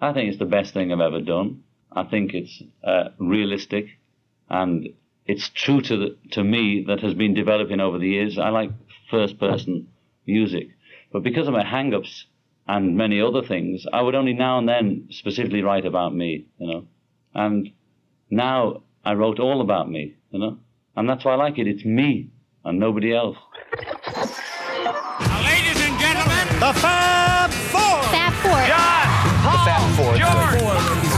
I think it's the best thing I've ever done. I think it's uh, realistic and it's true to the, to me that has been developing over the years. I like first person music, but because of my hang-ups and many other things, I would only now and then specifically write about me, you know. And now I wrote all about me, you know, and that's why I like it. It's me and nobody else. Fab Four. George,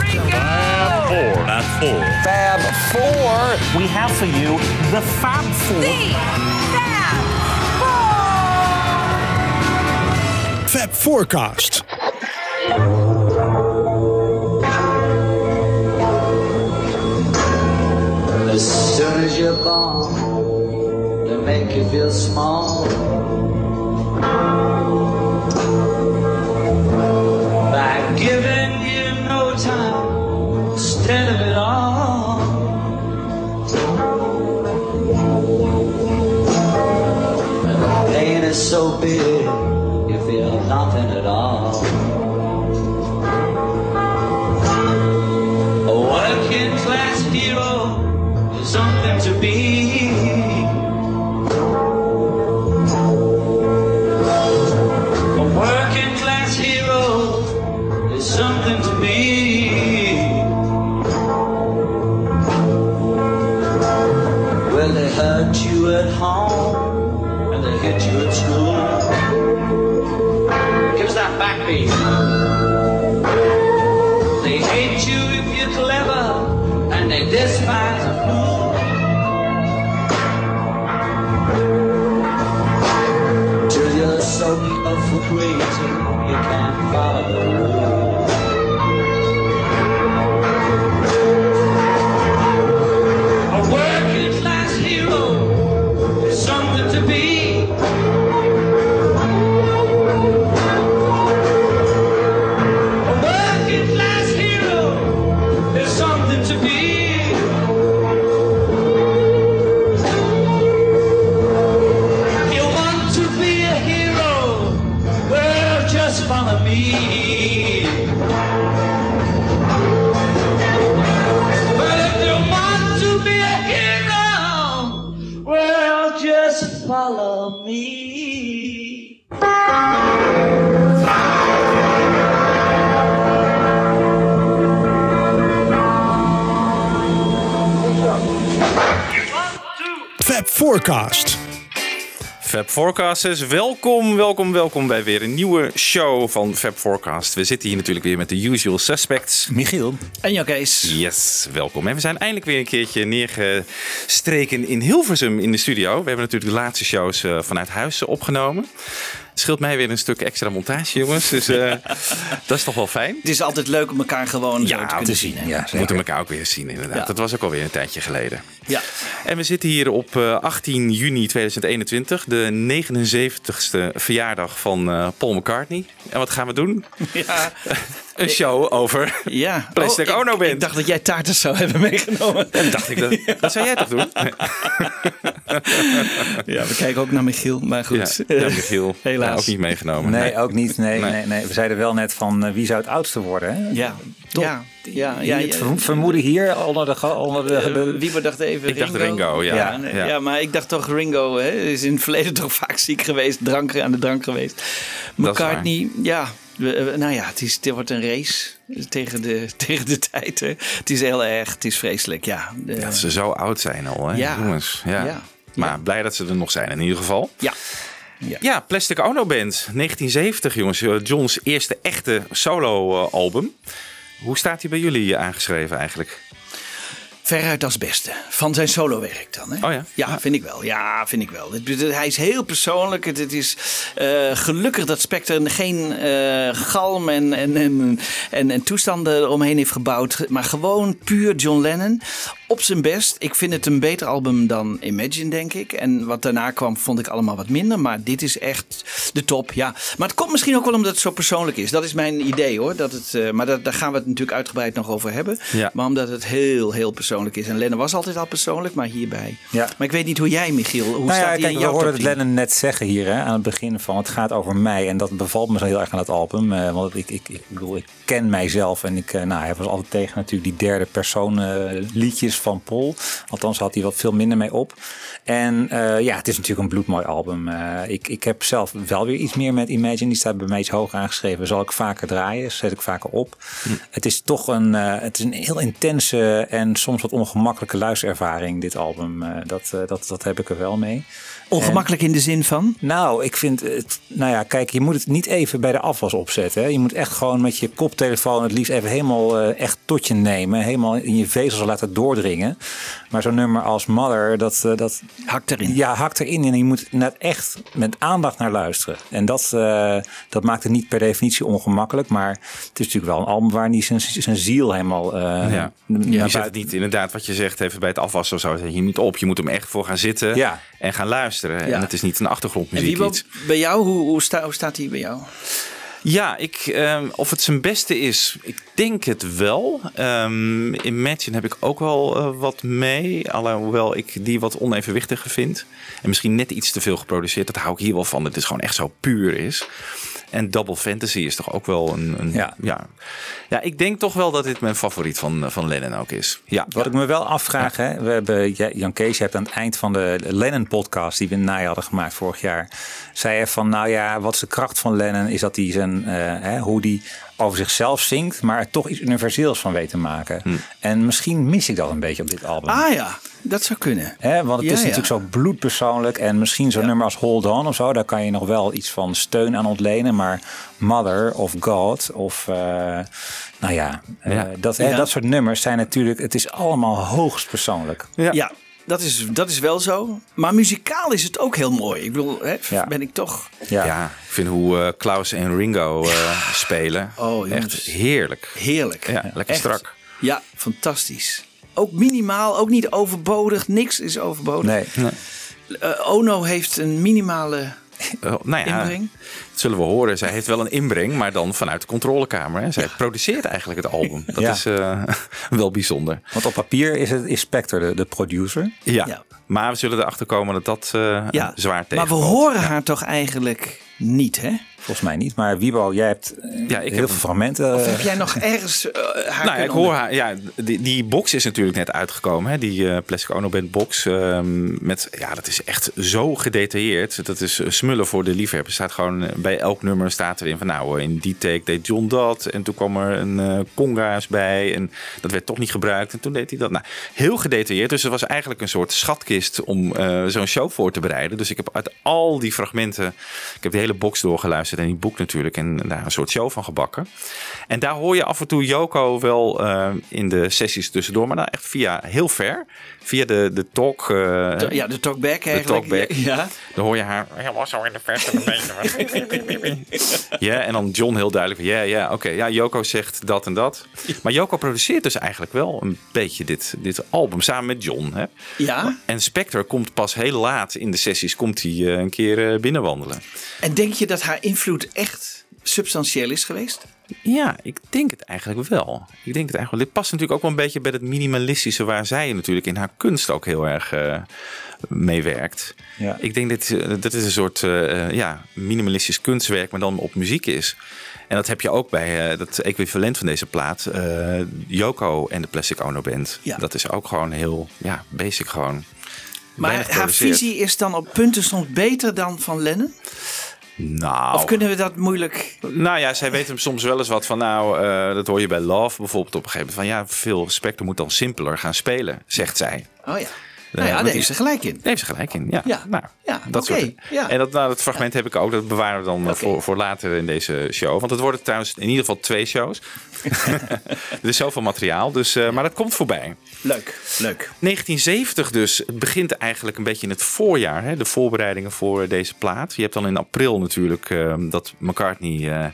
Ringo. Fab Four. Fab Four. we have for you the Fab Four. Fab Forecast. As soon as you're born, they make you feel small. Follow me. Fab Forecast. Fab Forecasters, welkom, welkom, welkom bij weer een nieuwe show van Fab Forecast. We zitten hier natuurlijk weer met de usual suspects. Michiel. En Kees. Yes, welkom. En we zijn eindelijk weer een keertje neergestreken in Hilversum in de studio. We hebben natuurlijk de laatste shows eh, vanuit huis opgenomen. Scheelt mij weer een stuk extra montage, jongens. Dus eh, dat is toch wel fijn. Het is altijd leuk om elkaar gewoon zo te kunnen zien. hè? Ja, We moeten elkaar ook weer zien, inderdaad. Ja. Dat was ook alweer een tijdje geleden. Ja. En we zitten hier op eh, 18 juni 2021, de 79ste verjaardag van eh, Paul McCartney. En wat gaan we doen? Ja. Een show over ja. Plastic Oh, ik- Ono Band. Ik dacht dat jij taarters zou hebben meegenomen. En dacht ik, dat, dat zou jij toch doen? Ja, we kijken ook naar Michiel, maar goed. ja Michiel. Helaas. Ja, ook niet meegenomen. Nee, ook niet. Nee, Nee. nee. Nee, We zeiden wel net van eh, wie zou het oudste worden. Hè? Ja, Top. ja, ja, ja, het vermoeden hier onder de, onder de, de- Eh, Wie dacht even Ik dacht Ringo, ja. Ja, Ja. ja, maar ik dacht toch Ringo hè, is in het verleden toch vaak ziek geweest, drank, aan de drank geweest. Dat is McCartney, ja, we- eh, nou ja, het, is, het wordt een race tegen de, tegen de tijd. Hè. Het is heel erg, het is vreselijk, ja. De- Dat ze zo oud zijn al, hè, Ja. jongens. Ja. Ja. Maar blij dat ze er nog zijn in ieder geval. ja. Ja, Plastic Ono Band, 1970 jongens. Eh, John's eerste echte solo-album. Hoe staat hij bij jullie eh, aangeschreven eigenlijk? Veruit als beste. Van zijn solowerk dan. Hè? Oh ja? Ja, vind ik wel. Ja, vind ik wel. Hij is heel persoonlijk. Het, het is eh, gelukkig dat Spectre geen eh, galm en, en, en, en, en toestanden omheen heeft gebouwd. Maar gewoon puur John Lennon. Op zijn best. Ik vind het een beter album dan Imagine, denk ik. En wat daarna kwam, vond ik allemaal wat minder. Maar dit is echt de top, ja. Maar het komt misschien ook wel omdat het zo persoonlijk is. Dat is mijn idee, hoor. Dat het, eh, maar dat, daar gaan we het natuurlijk uitgebreid nog over hebben. Ja. Maar omdat het heel, heel persoonlijk persoonlijk is. En Lennon was altijd al persoonlijk, maar hierbij. Ja. Maar ik weet niet hoe jij, Michiel, hoe Nou staat ja, hij kijk, in we hoorden het 10? Lennon net zeggen hier hè, aan het begin van het gaat over mij. En dat bevalt me zo heel erg aan het album. eh, want ik, ik, ik bedoel, ik ken mijzelf. En ik, eh, nou, hij was altijd tegen natuurlijk die derde persoon eh, liedjes van Paul. Althans had hij wat veel minder mee op. En eh, ja, het is natuurlijk een bloedmooi album. Eh, ik, ik heb zelf wel weer iets meer met Imagine. Die staat bij mij iets hoger aangeschreven. Zal ik vaker draaien, zet ik vaker op. Het is toch een, eh, het is een heel intense en soms wat ongemakkelijke luisterervaring, dit album. Eh, dat, eh, dat, dat heb ik er wel mee. Ongemakkelijk in de zin van? Nou, ik vind het. Nou ja, kijk, je moet het niet even bij de afwas opzetten. Hè. Je moet echt gewoon met je koptelefoon het liefst even helemaal eh, echt tot je nemen. Helemaal in je vezels laten doordringen. Maar zo'n nummer als Mother, dat. eh, dat Hakt erin. ja, hakt erin en je moet net echt met aandacht naar luisteren. En dat, eh, dat maakt het niet per definitie ongemakkelijk. Maar het is natuurlijk wel een album waar niet zijn, zijn ziel helemaal. eh, Ja. je zet het niet inderdaad wat je zegt even bij het afwassen of zo. Zet je niet op. Je moet hem echt voor gaan zitten Ja. en gaan luisteren. Ja. En het is niet een En achtergrondmuziek wie iets. bij jou, hoe, hoe, sta, hoe staat hij bij jou? Ja, ik, ehm, of het zijn beste is, ik denk het wel. Ehm Imagine heb ik ook wel eh, wat mee. Alhoewel ik die wat onevenwichtiger vind. En misschien net iets te veel geproduceerd. Dat hou ik hier wel van. Dat het gewoon echt zo puur is. En Double Fantasy is toch ook wel een... een Ja. ja. Ja. ik denk toch wel dat dit mijn favoriet van, van Lennon ook is. Ja. Wat ik me wel afvraag, hè, we hebben ja, Jan Kees, je hebt aan het eind van de Lennon-podcast die we in najaar hadden gemaakt vorig jaar, zei hij van, nou ja, wat is de kracht van Lennon is dat hij zijn, eh, hè, hoe die over zichzelf zingt, maar er toch iets universeels van weet te maken. Hm. En misschien mis ik dat een beetje op dit album. Ah ja, dat zou kunnen. Hè, want het Ja, is ja. natuurlijk zo bloedpersoonlijk. En misschien zo'n nummer als Hold On of zo. Daar kan je nog wel iets van steun aan ontlenen. Maar Mother of God of... eh, nou ja, eh, Ja. Dat, hè, Ja. dat soort nummers zijn natuurlijk... Het is allemaal hoogst persoonlijk. Ja, dat, is, dat is wel zo. Maar muzikaal is het ook heel mooi. Ik bedoel, hè, Ja. ben ik toch... Ja. Ja, ik vind hoe eh, Klaus en Ringo eh, spelen Oh, jongens. echt heerlijk. Heerlijk. Ja, lekker Echt. strak. Ja, fantastisch. Ook minimaal, ook niet overbodig. Niks is overbodig. Nee. Eh, Ono heeft een minimale Eh, nou ja, inbreng. Dat zullen we horen. Zij heeft wel een inbreng, maar dan vanuit de controlekamer. Hè. Zij produceert eigenlijk het album. Dat Ja. is eh, wel bijzonder. Want op papier is, het, is Spector de, de producer. Ja. Ja. maar we zullen erachter komen dat dat eh, Ja, zwaar tegen. maar we horen haar toch eigenlijk niet, hè? Volgens mij niet. Maar Wiebo, jij hebt eh, Ja, ik heel heb- veel fragmenten. Of heb jij nog ergens eh, haar Nou, ik hoor onder- haar. Ja, die, die box is natuurlijk net uitgekomen. Hè? Die eh Plastic Ono Band box. ehm, met, ja, dat is echt zo gedetailleerd. Dat is smullen voor de liefhebber. staat gewoon bij elk nummer staat erin van nou, in die take deed John dat. En toen kwam er een eh conga's bij. En dat werd toch niet gebruikt. En toen deed hij dat. Nou, heel gedetailleerd. Dus het was eigenlijk een soort schatkist om eh, zo'n show voor te bereiden. Dus ik heb uit al die fragmenten. Ik heb de hele box doorgeluisterd en die boek natuurlijk. En daar een soort show van gebakken. En daar hoor je af en toe Joko wel eh, in de sessies tussendoor. Maar dan echt via heel ver. Via de, de talk. eh, Ja, de talkback de eigenlijk. talkback. Ja. Dan hoor je haar helemaal zo in de verte een beetje. Ja, en dan John heel duidelijk. Ja, ja, oké. Ja, Joko zegt dat en dat. Maar Joko produceert dus eigenlijk wel een beetje dit, dit album samen met John. Hè? ja. En Spectre komt pas heel laat in de sessies komt hij, eh, een keer binnenwandelen. En denk je dat haar invloed echt substantieel is geweest? Ja, ik denk het eigenlijk wel. Ik denk het eigenlijk wel. Dit past natuurlijk ook wel een beetje bij het minimalistische waar zij natuurlijk in haar kunst ook heel erg eh mee werkt. Ja. Ik denk dat eh, dat is een soort eh, ja, minimalistisch kunstwerk, maar dan op muziek is. En dat heb je ook bij eh, dat equivalent van deze plaat, Yoko en de Plastic Ono Band. Ja. Dat is ook gewoon heel ja, basic gewoon. Maar haar visie is dan op punten soms beter dan van Lennon? Nou, Of kunnen we dat moeilijk... Nou ja, zij weet hem soms wel eens wat van. Nou, eh, dat hoor je bij Love bijvoorbeeld op een gegeven moment. Van ja, veel Spectre moet dan simpeler gaan spelen, zegt zij. Oh ja. Nou ja, daar heeft ze gelijk in. Daar heeft ze gelijk in. Ja, Ja. Nou, Ja, dat soort. Ja. En dat, nou, dat fragment heb ik ook. Dat bewaren we dan eh, voor, voor later in deze show. Want het worden trouwens in ieder geval twee shows. er is zoveel materiaal. Dus, eh, maar dat komt voorbij. Leuk, leuk. 1970 dus. Het begint eigenlijk een beetje in het voorjaar. Hè, de voorbereidingen voor deze plaat. Je hebt dan in april natuurlijk eh, dat McCartney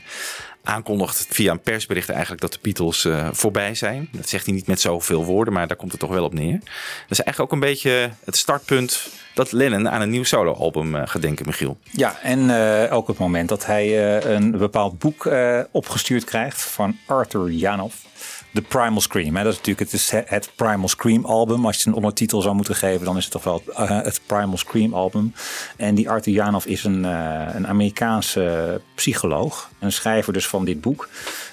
aankondigt via een persbericht eigenlijk dat de Beatles eh, voorbij zijn. Dat zegt hij niet met zoveel woorden, maar daar komt het toch wel op neer. Dat is eigenlijk ook een beetje het startpunt dat Lennon aan een nieuw soloalbum eh gaat denken, Michiel. Ja, en eh, ook het moment dat hij een bepaald boek opgestuurd krijgt van Arthur Janov. The Primal Scream. Dat is natuurlijk het, is het- Primal Scream album. Als je een ondertitel zou moeten geven, dan is het toch wel eh, het Primal Scream album. En die Arthur Janov is een, eh, een Amerikaanse psycholoog. Een schrijver dus van dit boek.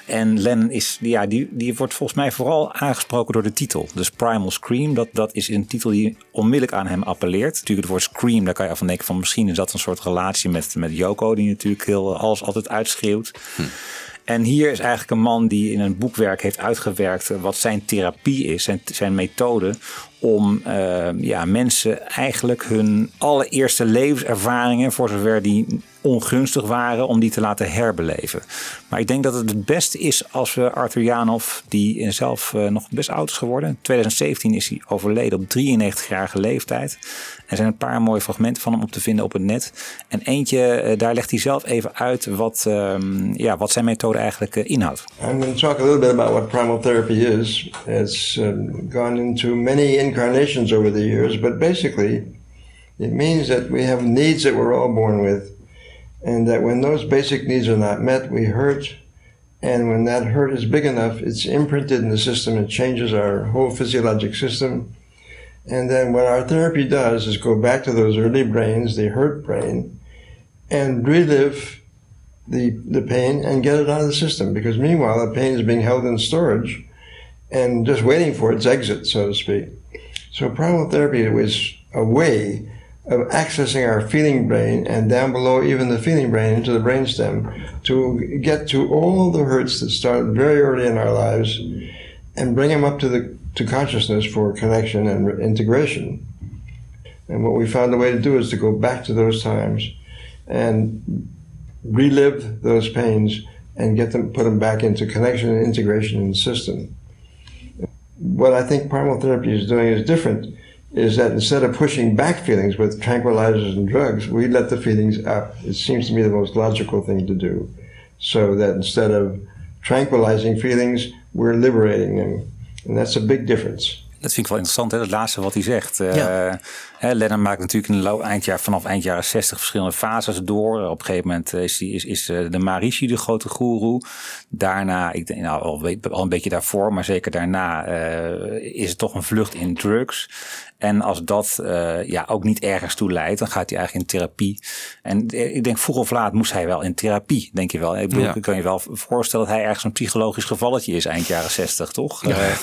En Lennon is, ja, die, die wordt volgens mij vooral aangesproken door de titel. Dus Primal Scream, dat, dat is een titel die onmiddellijk aan hem appelleert. Natuurlijk het woord Scream, daar kan je van denken van misschien is dat een soort relatie met, met Yoko, die natuurlijk heel alles altijd uitschreeuwt. En hier is eigenlijk een man die in een boekwerk heeft uitgewerkt eh, wat zijn therapie is, zijn, zijn methode om eh, ja, mensen eigenlijk hun allereerste levenservaringen, voor zover die ongunstig waren, om die te laten herbeleven. Maar ik denk dat het het beste is als we Arthur Janov, die zelf eh, nog best oud is geworden, in 2017 is hij overleden op 93-jarige leeftijd. Er zijn een paar mooie fragmenten van hem op te vinden op het net. En eentje, eh, daar legt hij zelf even uit wat, ehm, ja, wat zijn methode eigenlijk eh, inhoudt. I'm going to talk a little bit about what primal therapy is. It's um, gone into many incarnations over the years, but basically, it means that we have needs that we're all born with, and that when those basic needs are not met, we hurt. And when that hurt is big enough, it's imprinted in the system, it changes our whole physiologic system. And then what our therapy does is go back to those early brains, the hurt brain, and relive the, the pain and get it out of the system. Because meanwhile, the pain is being held in storage and just waiting for its exit, so to speak. So primal therapy was a way of accessing our feeling brain and down below even the feeling brain into the brainstem to get to all the hurts that start very early in our lives and bring them up to the to consciousness for connection and integration. And what we found a way to do is to go back to those times and relive those pains and get them put them back into connection and integration in the system. What I think primal therapy is doing is different is that instead of pushing back feelings with tranquilizers and drugs, we let the feelings up. It seems to me the most logical thing to do. So that instead of tranquilizing feelings, we're liberating them. And that's a big difference. Dat vind ik wel interessant, hè? het laatste wat hij zegt. Eh, hè, Lennon maakt natuurlijk in de eindjaar, vanaf eind jaren 60 verschillende fases door. Op een gegeven moment is, die, is, is eh, de Maharishi de grote goeroe. Daarna, ik denk nou, al, weet- al een beetje daarvoor, maar zeker daarna eh, is het toch een vlucht in drugs. En als dat eh, ja, ook niet ergens toe leidt, dan gaat hij eigenlijk in therapie. En eh, ik denk vroeg of laat moest hij wel in therapie, denk je wel. Ik bedoel, Ja. ik kan je wel voorstellen dat hij ergens een psychologisch gevalletje is eind jaren 60, toch? Ja,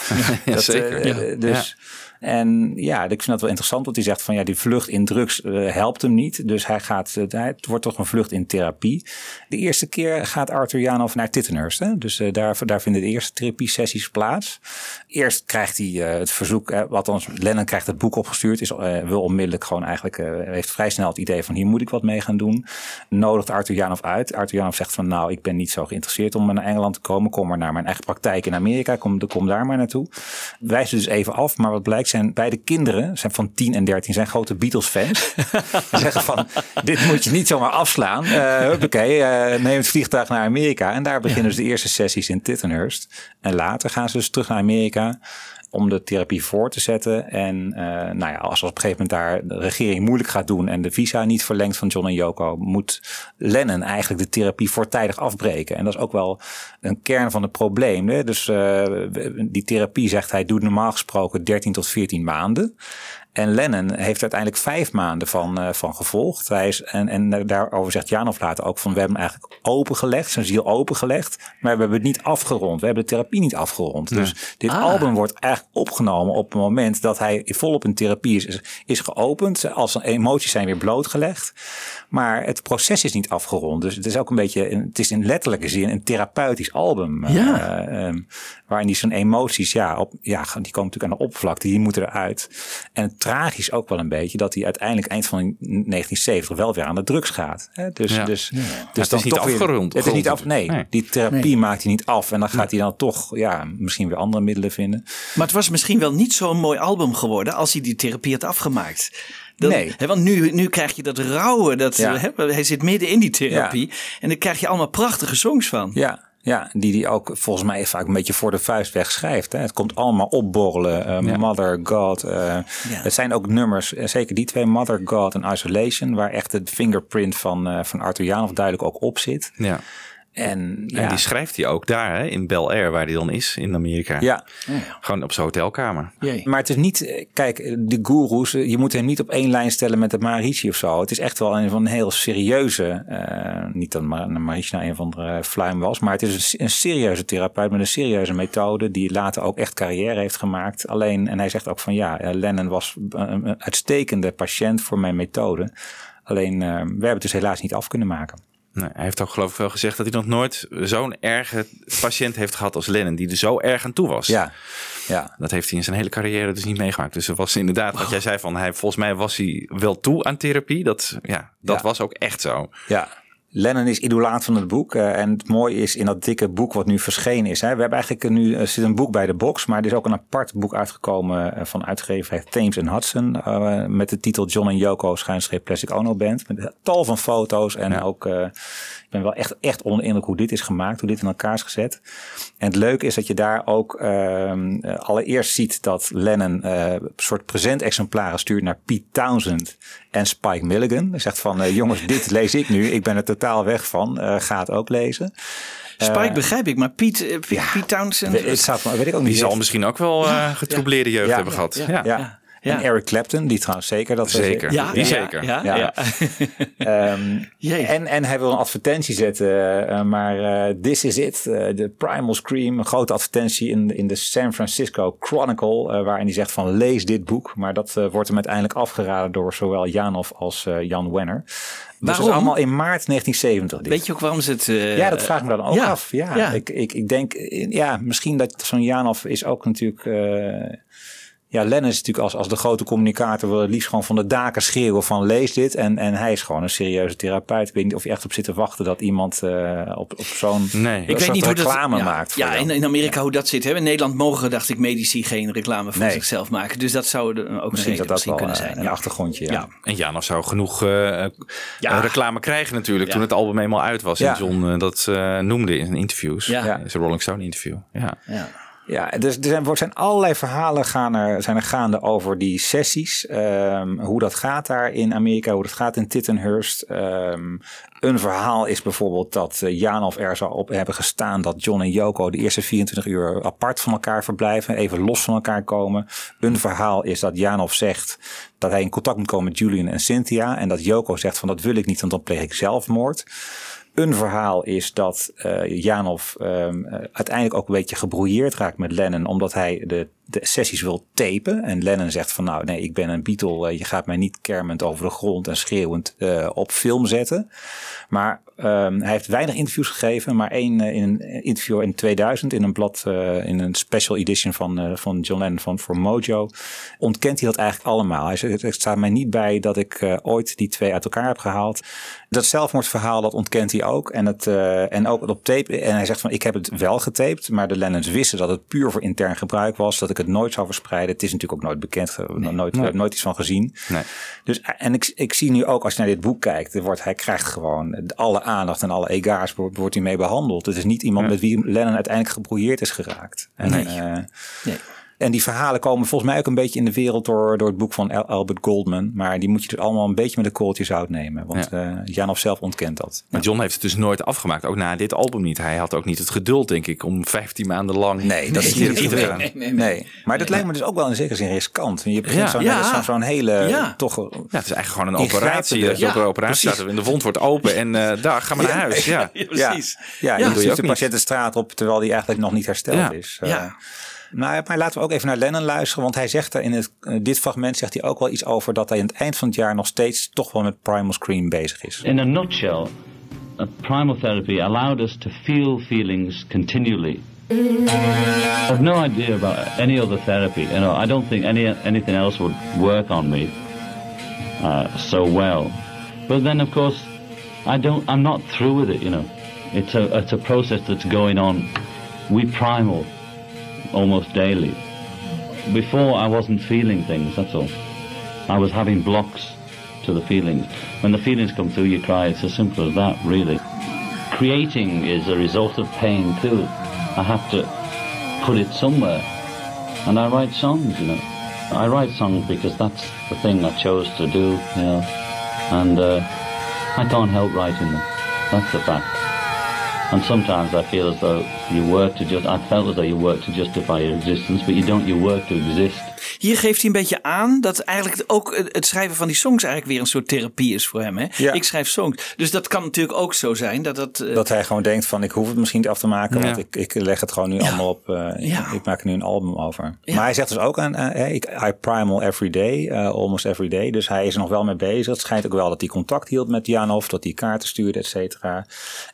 Ja, zeker. Ja. Dus, En ja, ik vind dat wel interessant, want hij zegt van ja, die vlucht in drugs eh, helpt hem niet. Dus hij gaat, eh, het wordt toch een vlucht in therapie. De eerste keer gaat Arthur Janov naar Tittenhurst. Hè? Dus eh, daar, daar vinden de eerste therapie-sessies plaats. Eerst krijgt hij het verzoek, eh, althans Lennon krijgt het boek opgestuurd. Is, wil onmiddellijk gewoon eigenlijk, heeft vrij snel het idee van hier moet ik wat mee gaan doen. Nodigt Arthur Janov uit. Arthur Janov zegt van nou, ik ben niet zo geïnteresseerd om naar Engeland te komen. Kom maar naar mijn eigen praktijk in Amerika. Kom, kom daar maar naartoe. Wijst dus even af. Maar wat blijkt zijn beide kinderen, zijn van 10 en 13, zijn grote Beatles fans. Ze zeggen van, dit moet je niet zomaar afslaan. Oké, neem het vliegtuig naar Amerika. En daar beginnen dus de eerste sessies in Tittenhurst. En later gaan ze dus terug naar Amerika om de therapie voor te zetten. En eh, nou ja, als op een gegeven moment daar de regering moeilijk gaat doen en de visa niet verlengt van John en Yoko, moet Lennon eigenlijk de therapie voortijdig afbreken. En dat is ook wel een kern van het probleem. Hè? Dus eh, die therapie, zegt hij, doet normaal gesproken 13 tot 14 maanden. En Lennon heeft uiteindelijk vijf maanden van, eh, van gevolgd. Hij is, en, en daarover zegt Janov later ook van we hebben hem eigenlijk opengelegd, zijn ziel opengelegd. Maar we hebben het niet afgerond. We hebben de therapie niet afgerond. Dus dit album wordt eigenlijk opgenomen op het moment dat hij volop in therapie is, is, geopend. Als zijn emoties zijn weer blootgelegd. Maar het proces is niet afgerond. Dus het is ook een beetje, het is in letterlijke zin een therapeutisch album. eh, Ja. ehm, waarin die zijn emoties, ja, op, ja, die komen natuurlijk aan de oppervlakte, die moeten eruit. En het tragisch ook wel een beetje dat hij uiteindelijk eind van 1970 wel weer aan de drugs gaat. Hè? Dus, Ja. dus, Ja. dus Het is dan niet toch weer- afgerond- Het is niet af, nee, die therapie maakt hij niet af. En dan gaat hij dan toch, ja, misschien weer andere middelen vinden. Maar het was misschien wel niet zo'n mooi album geworden als hij die therapie had afgemaakt. Dan- Nee. Hè, want nu, nu krijg je dat rauwe, dat, Ja. hè, hij zit midden in die therapie. En dan krijg je allemaal prachtige songs van. Ja, ja, die die ook volgens mij vaak een beetje voor de vuist wegschrijft. Hè. Het komt allemaal opborrelen. eh, Mother, God. eh, Het zijn ook nummers, eh, zeker die twee, Mother, God en Isolation, waar echt het fingerprint van, eh van Arthur Janov duidelijk ook op zit. Ja. En, ja, En die schrijft hij ook daar hè, in Bel Air, waar hij dan is in Amerika. ja, Gewoon op zijn hotelkamer. Jee. maar het is niet, eh, kijk, de goeroes, eh, je moet hem niet op één lijn stellen met de Maharishi of zo. Het is echt wel een van een heel serieuze, eh, niet dat Ma- Maharishi nou een van de fluim was, maar het is een, serieuze therapeut met een serieuze methode die later ook echt carrière heeft gemaakt. Alleen, en hij zegt ook van ja, Lennon was een, uitstekende patiënt voor mijn methode. Alleen, eh, we hebben het dus helaas niet af kunnen maken. Nee, hij heeft ook geloof ik wel gezegd dat hij nog nooit zo'n erge patiënt heeft gehad als Lennon. Die er zo erg aan toe was. Ja, ja. Dat heeft hij in zijn hele carrière dus niet meegemaakt. Dus er was inderdaad wat jij zei van hij, volgens mij was hij wel toe aan therapie. Dat, ja, dat Ja. was ook echt zo. Ja. Lennon is idolaat van het boek. eh, en het mooie is in dat dikke boek wat nu verschenen is. Hè, we hebben eigenlijk nu er zit een boek bij de box, maar er is ook een apart boek uitgekomen eh, van uitgeverij Thames Hudson. eh, met de titel John en Yoko schuinstreep Plastic Ono Band. Met tal van foto's en ook. eh, ik ben wel echt, echt onder de indruk hoe dit is gemaakt, hoe dit in elkaar is gezet. En het leuke is dat je daar ook ehm, eh, allereerst ziet dat Lennon eh, een soort presentexemplaren stuurt naar Pete Townsend en Spike Milligan. Hij zegt van eh, jongens, dit lees ik nu. Ik ben er totaal weg van. Eh ga het ook lezen. Spike begrijp ik, maar Piet, eh, Piet, Piet Townsend... Het staat, weet ik ook niet. Die zal misschien ook wel eh getroubleerde jeugd Ja. hebben gehad. Ja, ja. En Eric Clapton, die trouwens zeker. Dat Zeker. Ja, Die ja, zeker. Ja, Ja. ja. Ehm, en, en hij wil een advertentie zetten, eh, maar eh, this is it. eh, De Primal Scream, een grote advertentie in, in de San Francisco Chronicle, waarin hij zegt van lees dit boek. Maar dat wordt hem uiteindelijk afgeraden door zowel Janov als eh, Jan Wenner. Dus dat Waarom? is allemaal in maart 1970. dit. Weet je ook waarom ze het... Ja, dat vraag ik me dan ook ja, af. Ja, ja. Ik, ik, ik denk, ja, misschien dat zo'n Janov is ook natuurlijk. eh, ja, Lennon is natuurlijk als, als de grote communicator wil het liefst gewoon van de daken schreeuwen van lees dit. En, en hij is gewoon een serieuze therapeut. Ik weet niet of je echt op zit te wachten dat iemand eh, op, op zo'n Nee. ik weet niet hoe dat reclame ja, maakt. Ja, in, in Amerika hoe dat zit. Hè? In Nederland mogen, dacht ik, medici geen reclame voor Nee. zichzelf maken. Dus dat zou er ook misschien een zou reden dat misschien wel kunnen eh, zijn. een ja. achtergrondje. Ja. Ja. En Janov zou genoeg eh, eh, Ja. reclame krijgen natuurlijk Ja. toen het album eenmaal uit was. Ja. En John eh, dat eh, noemde in interviews. Ja. Ja. In zijn Rolling Stone interview. Ja. Ja. Dus er zijn, er zijn allerlei verhalen gaan er, zijn er gaande over die sessies. Ehm, hoe dat gaat daar in Amerika, hoe dat gaat in Tittenhurst. Ehm, een verhaal is bijvoorbeeld dat uh, Janov er zou op hebben gestaan dat John en Yoko de eerste 24 uur apart van elkaar verblijven, even los van elkaar komen. Een verhaal is dat Janov zegt dat hij in contact moet komen met Julian en Cynthia en dat Yoko zegt van dat wil ik niet, want dan pleeg ik zelfmoord. Een verhaal is dat uh, Janov um, uh, uiteindelijk ook een beetje gebrouilleerd raakt met Lennon, omdat hij de, de, sessies wil tapen. En Lennon zegt van nou nee, ik ben een Beatle, uh, je gaat mij niet kermend over de grond en schreeuwend uh, op film zetten. Maar um, hij heeft weinig interviews gegeven, maar één uh, in een interview in 2000 in een blad, in een special edition van, van John Lennon van voor Mojo, ontkent hij dat eigenlijk allemaal. Hij zegt, er staat mij niet bij dat ik ooit die twee uit elkaar heb gehaald. Dat zelfmoordverhaal, dat ontkent hij ook. En, het, en ook op tape. En hij zegt van, ik heb het wel getaped, maar de Lennons wisten dat het puur voor intern gebruik was, dat ik het nooit zou verspreiden. Het is natuurlijk ook nooit bekend, nee, nooit, nooit iets van gezien. Nee. Dus, en ik, ik zie nu ook, als je naar dit boek kijkt, er wordt, hij krijgt gewoon alle aandacht en alle ega's wordt, wordt hij mee behandeld. Het is niet iemand ja. met wie Lennon uiteindelijk gebrouilleerd is geraakt. En, nee. Uh, nee. En die verhalen komen volgens mij ook een beetje in de wereld door, door het boek van Albert Goldman. Maar die moet je dus allemaal een beetje met een kooltje zout nemen. Want ja. uh, Janov zelf ontkent dat. Maar John heeft het dus nooit afgemaakt. Ook na dit album niet. Hij had ook niet het geduld, denk ik, om 15 maanden lang. Nee, dat is niet nee, nee, nee, nee, nee, Maar dat lijkt me dus ook wel in zekere zin riskant. Je begint ja. zo'n ja. zo, zo hele. Toch, ja, het is eigenlijk gewoon een operatie. Dat je op een operatie staat en de wond wordt open. En uh, daar gaan we naar huis. Ja, precies. Ja, je ziet de patiënt de straat op terwijl die eigenlijk nog niet hersteld is. Ja. Nou, maar laten we ook even naar Lennon luisteren. Want hij zegt er in het, uh, dit fragment zegt hij ook wel iets over dat hij aan het eind van het jaar nog steeds toch wel met primal scream bezig is. In a nutshell, primal therapy allowed us to feel feelings continually. I have no idea about any other therapy. You know, I don't think any anything else would work on me uh, so well. But then, of course, I don't. I'm not through with it. You know, it's a it's a process that's going on. We primal almost daily. Before, I wasn't feeling things, that's all. I was having blocks to the feelings. When the feelings come through, you cry. It's as simple as that, really. Creating is a result of pain, too. I have to put it somewhere. And I write songs, you know. I write songs because that's the thing I chose to do, you know. And uh, I can't help writing them. That's the fact. And sometimes I feel as though you work to just. I felt as though you work to justify your existence, but you don't. You work to exist. Hier geeft hij een beetje aan dat eigenlijk ook het schrijven van die songs eigenlijk weer een soort therapie is voor hem. Hè? Ja. Ik schrijf songs. Dus dat kan natuurlijk ook zo zijn. Dat, dat, eh, Dat hij gewoon denkt van ik hoef het misschien niet af te maken. Ja. Want ik, ik leg het gewoon nu allemaal op. eh. Ik maak er nu een album over. Maar hij zegt dus ook aan eh, ik, I primal every day. eh, almost every day. Dus hij is er nog wel mee bezig. Het schijnt ook wel dat hij contact hield met Janov. Dat hij kaarten stuurde et cetera.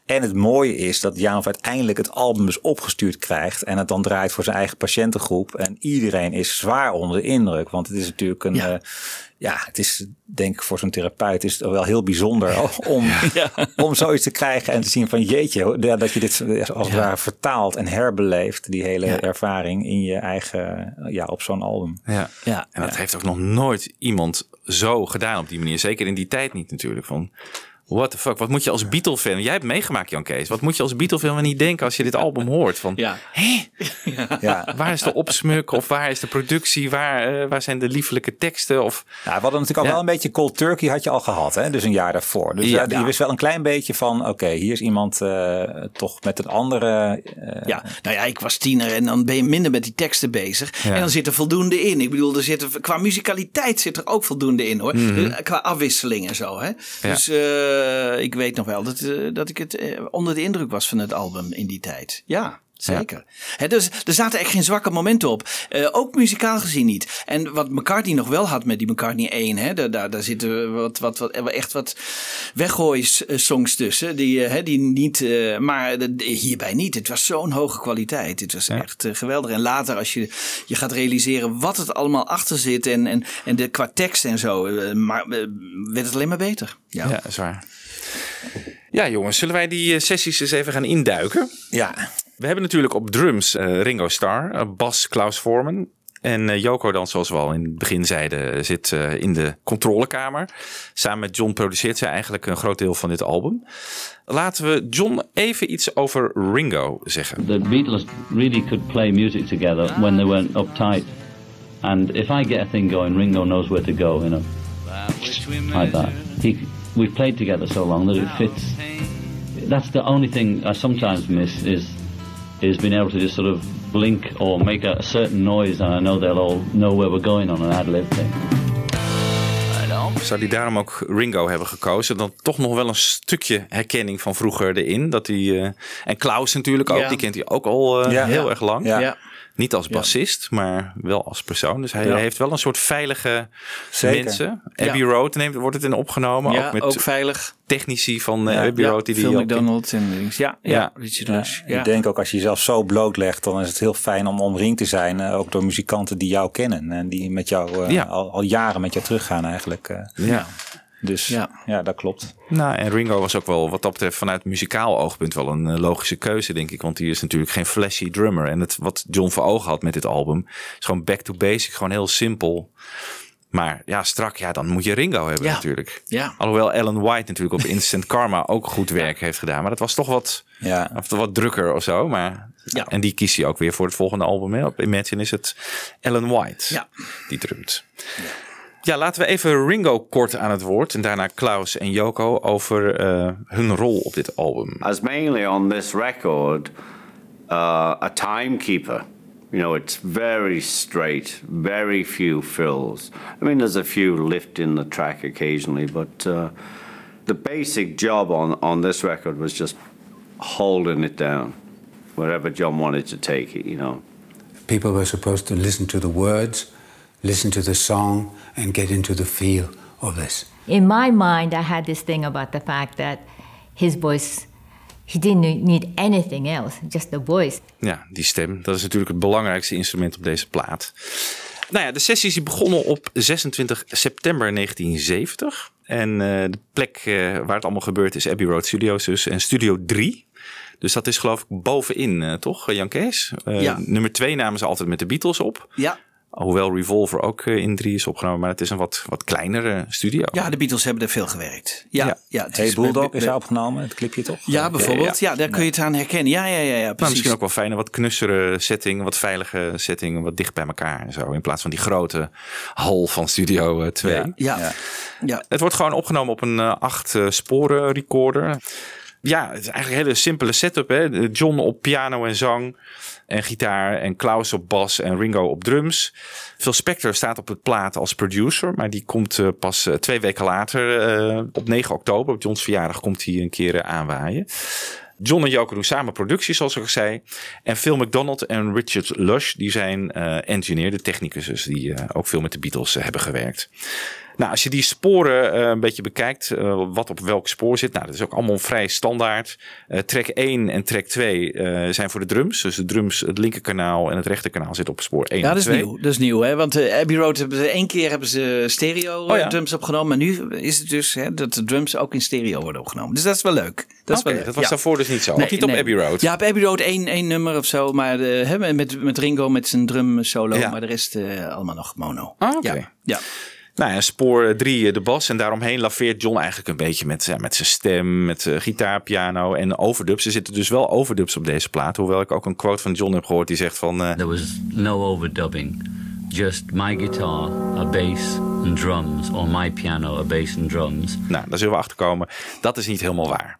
En het mooie is dat Janov uiteindelijk het album dus opgestuurd krijgt. En het dan draait voor zijn eigen patiëntengroep. En iedereen is zwaar onder de indruk. Want het is natuurlijk een... Ja. ja. ja, het is denk ik voor zo'n therapeut is het wel heel bijzonder om, om zoiets te krijgen en te zien van jeetje, dat je dit als het ware vertaalt en herbeleeft, die hele Ja. ervaring in je eigen, ja, op zo'n album. Ja. Ja. En dat heeft ook nog nooit iemand zo gedaan op die manier. Zeker in die tijd niet natuurlijk. Van, what the fuck, wat moet je als Beatle-fan... Jij hebt meegemaakt, Jan Kees. Wat moet je als Beatle-fan niet denken als je dit album hoort? Van, Ja. hè? Ja. Waar is de opsmuk? Of waar is de productie? Waar, eh, waar zijn de liefelijke teksten? Of, Nou, we hadden natuurlijk al Ja. wel een beetje cold turkey had je al gehad, hè? dus een jaar daarvoor. Dus Ja. ja, je wist wel een klein beetje van, oké, hier is iemand eh, toch met een andere... eh, Ja, nou ja, ik was tiener en dan ben je minder met die teksten bezig. Ja. En dan zit er voldoende in. Ik bedoel, er zit er, qua muzikaliteit zit er ook voldoende in hoor. Mhm. Eh, Qua afwisseling en zo. Hè? Dus eh, ik weet nog wel dat, eh, dat ik het eh, onder de indruk was van het album in die tijd. Ja. Zeker. Dus er zaten echt geen zwakke momenten op. Eh, ook muzikaal gezien niet. En wat McCartney nog wel had met die McCartney 1, hè, daar, daar, daar zitten wat, wat, wat, echt wat weggooi-songs tussen. Die, eh, hè, die niet, eh, maar hierbij niet. Het was zo'n hoge kwaliteit. Het was echt eh, geweldig. En later, als je, je gaat realiseren wat het allemaal achter zit en, en, en de, qua tekst en zo, eh, maar, eh, werd het alleen maar beter. Ja. ja, dat is waar. Ja, jongens, zullen wij die eh, sessies eens even gaan induiken? ja. We hebben natuurlijk op drums eh, Ringo Starr, eh, bas Klaus Vormen. En eh, Joko dan, zoals we al in het begin zeiden, zit in de controlekamer. Samen met John produceert zij eigenlijk een groot deel van dit album. Laten we John even iets over Ringo zeggen. The Beatles really could play music together when they weren't uptight. And if I get a thing going, Ringo knows where to go, you know, like that. We've played together so long that it fits. That's the only thing I sometimes miss is is being able to just sort of blink or make a, a certain noise, and I know they'll all know where we're going on an ad lib thing. Zou die daarom ook Ringo hebben gekozen? Dan toch nog wel een stukje herkenning van vroeger erin. Dat hij, eh, en Klaus natuurlijk ook, Ja. die kent hij ook al eh, Ja. heel Ja. erg lang. Ja. Niet als bassist, maar wel als persoon. Dus hij Ja. heeft wel een soort veilige Zeker. mensen. Ja. Abbey Road neemt, wordt het in opgenomen. Ja, ook met ook veilig. technici van eh, Ja. Abbey Ja, Road. Die Phil die ook in- McDonald en dings. Ja, ja, Ja. Richard Ja, Rush. Ja. Ik denk ook als je jezelf zo blootlegt, dan is het heel fijn om omringd te zijn. eh, ook door muzikanten die jou kennen. En die met jou eh, Ja. al, al jaren met jou teruggaan eigenlijk. eh. Ja. Dus Ja. ja. dat klopt. Nou, en Ringo was ook wel wat dat betreft vanuit muzikaal oogpunt wel een eh, logische keuze, denk ik. Want die is natuurlijk geen flashy drummer. En het, wat John voor ogen had met dit album, is gewoon back to basic. Gewoon heel simpel. Maar ja, strak, ja, dan moet je Ringo hebben Ja. natuurlijk. Ja. Alhoewel Alan White natuurlijk op Instant Karma ook goed werk heeft gedaan. Maar dat was toch wat, Ja. of wat drukker of zo. Maar, Ja. En die kies hij ook weer voor het volgende album. Hè. Op Imagine is het Alan White Ja. die drumt. Ja, laten we even Ringo kort aan het woord. En daarna Klaus en Yoko over eh, hun rol op dit album. as mainly on this record uh, a timekeeper. You know, it's very straight, very few fills. I mean, there's a few lift in the track occasionally, but uh, the basic job on, on this record was just holding it down wherever John wanted to take it, you know. People were supposed to listen to the words, listen to the song, and get into the feel of this. In my mind, I had this thing about the fact that his voice, he didn't need anything else, just the voice. Ja, die stem. Dat is natuurlijk het belangrijkste instrument op deze plaat. Nou ja, de sessies die begonnen op 26 september 1970. En eh, de plek eh, waar het allemaal gebeurt is Abbey Road Studios dus. En Studio 3. Dus dat is geloof ik bovenin, eh, toch, Jan Kees? Eh, Ja. Nummer 2 namen ze altijd met de Beatles op. Ja. Hoewel Revolver ook eh, in 3 is opgenomen. Maar het is een wat, wat kleinere studio. ja, de Beatles hebben er veel gewerkt. Ja, Ja. ja. het Hey is Bulldog met- is met- daar opgenomen, het clipje toch? Ja, bijvoorbeeld. Ja, daar kun je het aan herkennen. Ja, ja, ja, ja Nou, precies. misschien ook wel fijn, een wat knussere setting, wat veilige setting, wat dicht bij elkaar en zo. In plaats van die grote hal van Studio 2. Ja. Ja. Ja. Het wordt gewoon opgenomen op een eh, acht eh, sporen recorder. ja, het is eigenlijk een hele simpele setup. Hè? John op piano en zang en gitaar en Klaus op bas en Ringo op drums. Phil Spector staat op het plaat als producer, maar die komt eh, pas eh, twee weken later, eh, op 9 oktober, op Johns verjaardag, komt hij een keer aanwaaien. John en Joker doen samen productie, zoals ik zei. En Phil McDonald en Richard Lush, die zijn eh, engineer, de technicus, dus die ook veel met de Beatles hebben gewerkt. Nou, als je die sporen eh, een beetje bekijkt, eh, wat op welk spoor zit, nou, dat is ook allemaal vrij standaard. Eh, track 1 en track 2 eh, zijn voor de drums. Dus de drums, het linkerkanaal en het rechterkanaal zit op spoor 1 Ja, en dat is 2. nieuw. Dat is nieuw, hè? Want Abbey Road hebben ze één keer hebben ze stereo Oh ja. drums opgenomen, maar nu is het dus hè, dat de drums ook in stereo worden opgenomen. Dus dat is wel leuk. Dat wel leuk. dat was ja. daarvoor dus niet zo. Ook niet op Abbey Road. Ja, op Abbey Road één, één nummer of zo, maar hè, met, met Ringo met zijn drum solo, maar de rest allemaal nog mono. Ah, oké. Ja. ja. Nou ja, spoor 3 de bas. En daaromheen laveert John eigenlijk een beetje met, ja, met zijn stem, met uh, gitaar, piano en overdubs. Er zitten dus wel overdubs op deze plaat. Hoewel ik ook een quote van John heb gehoord die zegt van... eh, There was no overdubbing. Just my guitar, a bass and drums. Or my piano, a bass and drums. Nou, daar zullen we achter komen. Dat is niet helemaal waar.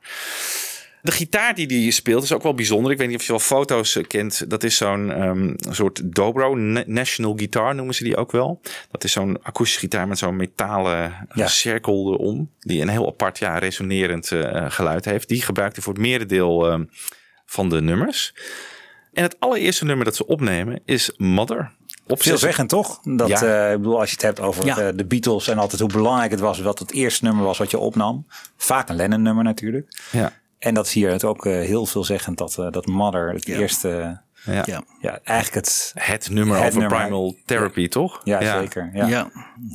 De gitaar die hij speelt is ook wel bijzonder. Ik weet niet of je wel foto's eh, kent. Dat is zo'n ehm, soort dobro, na- national guitar noemen ze die ook wel. Dat is zo'n akoestische gitaar met zo'n metalen Ja. cirkel erom. Die een heel apart, ja, resonerend eh, geluid heeft. Die gebruikt hij voor het merendeel ehm, van de nummers. En het allereerste nummer dat ze opnemen is Mother. Op Veel zeggen toch? Dat, Ja. eh, ik bedoel, als je het hebt over Ja. eh, de Beatles en altijd hoe belangrijk het was wat het eerste nummer was wat je opnam. Vaak een Lennon nummer natuurlijk. Ja. En dat is hier het ook eh, heel veelzeggend dat, eh, dat Mother het Ja. eerste, Ja. Ja. ja, eigenlijk het, Het nummer Het over nummer. Primal Therapy, toch? ja, zeker. Ja. Ja.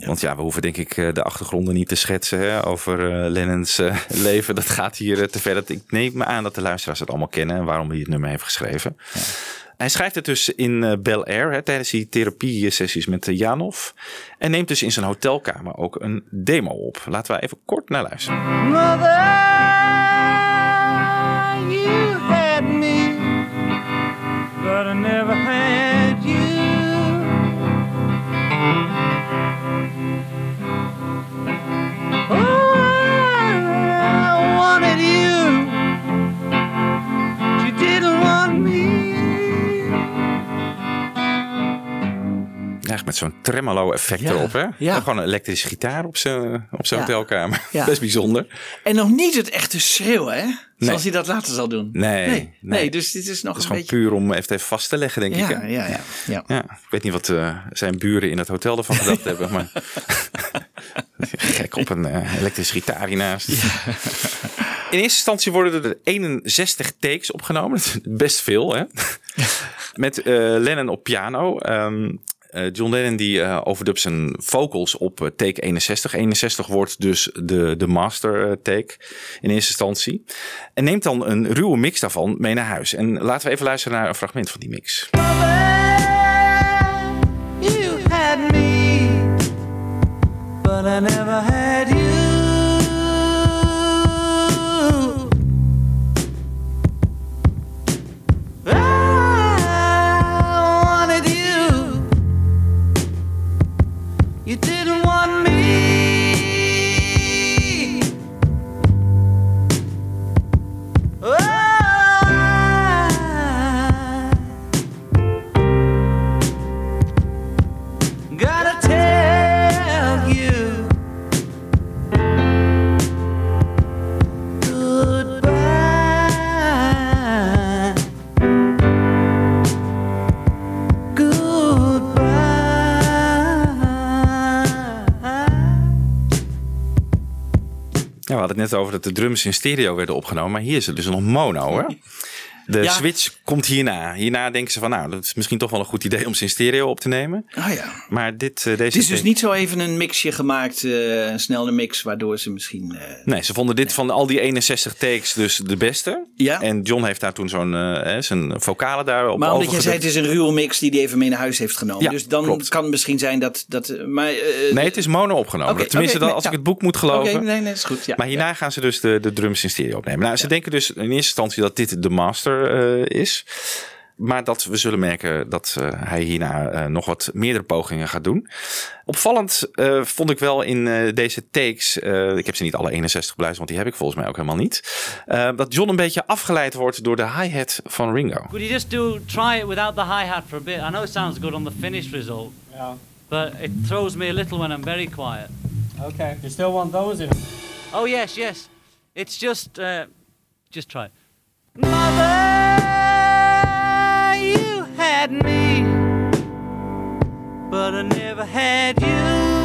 Want ja, we hoeven denk ik eh, de achtergronden niet te schetsen hè, over eh, Lennon's leven. Dat gaat hier te ver. Dat, ik neem me aan dat de luisteraars het allemaal kennen en waarom hij het nummer heeft geschreven. Hij schrijft het dus in eh, Bel Air hè, tijdens die therapie-sessies met Janov. En neemt dus in zijn hotelkamer ook een demo op. Laten we even kort naar luisteren. Mother, you had me, but I never had you. Met zo'n tremolo effect Ja, erop. Hè? ja. Gewoon een elektrische gitaar op zijn op zijn Ja. hotelkamer. Ja. Best bijzonder. En nog niet het echte schreeuwen, hè? Zoals Nee. hij dat later zal doen. Nee, Nee, dus dit is nog Dat is een gewoon beetje... puur om even vast te leggen, denk ik. Ja, ja, ja, ja. Ik weet niet wat eh, zijn buren in het hotel ervan gedacht hebben, maar gek op een eh, elektrische gitaar hiernaast. In eerste instantie worden er 61 takes opgenomen, best veel, hè? Met eh, Lennon op piano. Ehm, eh, John Lennon die eh overdubt zijn vocals op eh, take 61. 61 wordt dus de, de master eh, take in eerste instantie. En neemt dan een ruwe mix daarvan mee naar huis. En laten we even luisteren naar een fragment van die mix. You had me, but I never had hadden het net over dat de drums in stereo werden opgenomen. Maar hier is het dus nog mono, hè? De Ja. switch komt hierna. Hierna denken ze van, nou, dat is misschien toch wel een goed idee om ze in stereo op te nemen. Ah ja. Maar dit, eh, deze... Het is dus niet zo even een mixje gemaakt, eh, een snelle mix, waardoor ze misschien... eh, Nee, ze vonden dit van al die 61 takes dus de beste. Ja. En John heeft daar toen zo'n zijn vocalen daarop maar omdat jij zei, het is een ruwe mix die hij even mee naar huis heeft genomen. Ja, dus dan klopt. kan het misschien zijn dat... dat maar, Nee, het is mono opgenomen. Tenminste, oké, dan, nee, als ja. ik het boek moet geloven. Oké, nee, nee, is goed. Ja, maar hierna gaan ze dus de, de drums in stereo opnemen. Nou, ze denken dus in eerste instantie dat dit de master is. Maar dat we zullen merken dat eh, hij hierna eh, nog wat meerdere pogingen gaat doen. Opvallend eh, vond ik wel in eh, deze takes, eh, ik heb ze niet alle 61 beluisterd, want die heb ik volgens mij ook helemaal niet. eh, dat John een beetje afgeleid wordt door de hi-hat van Ringo. Could you just do try it without the hi hat for a bit? I know it sounds good on the finished result. Yeah. But it throws me a little when I'm very quiet. Okay. You still want those in? Oh yes, yes. It's just uh, just try it. Mother, you had me, but I never had you.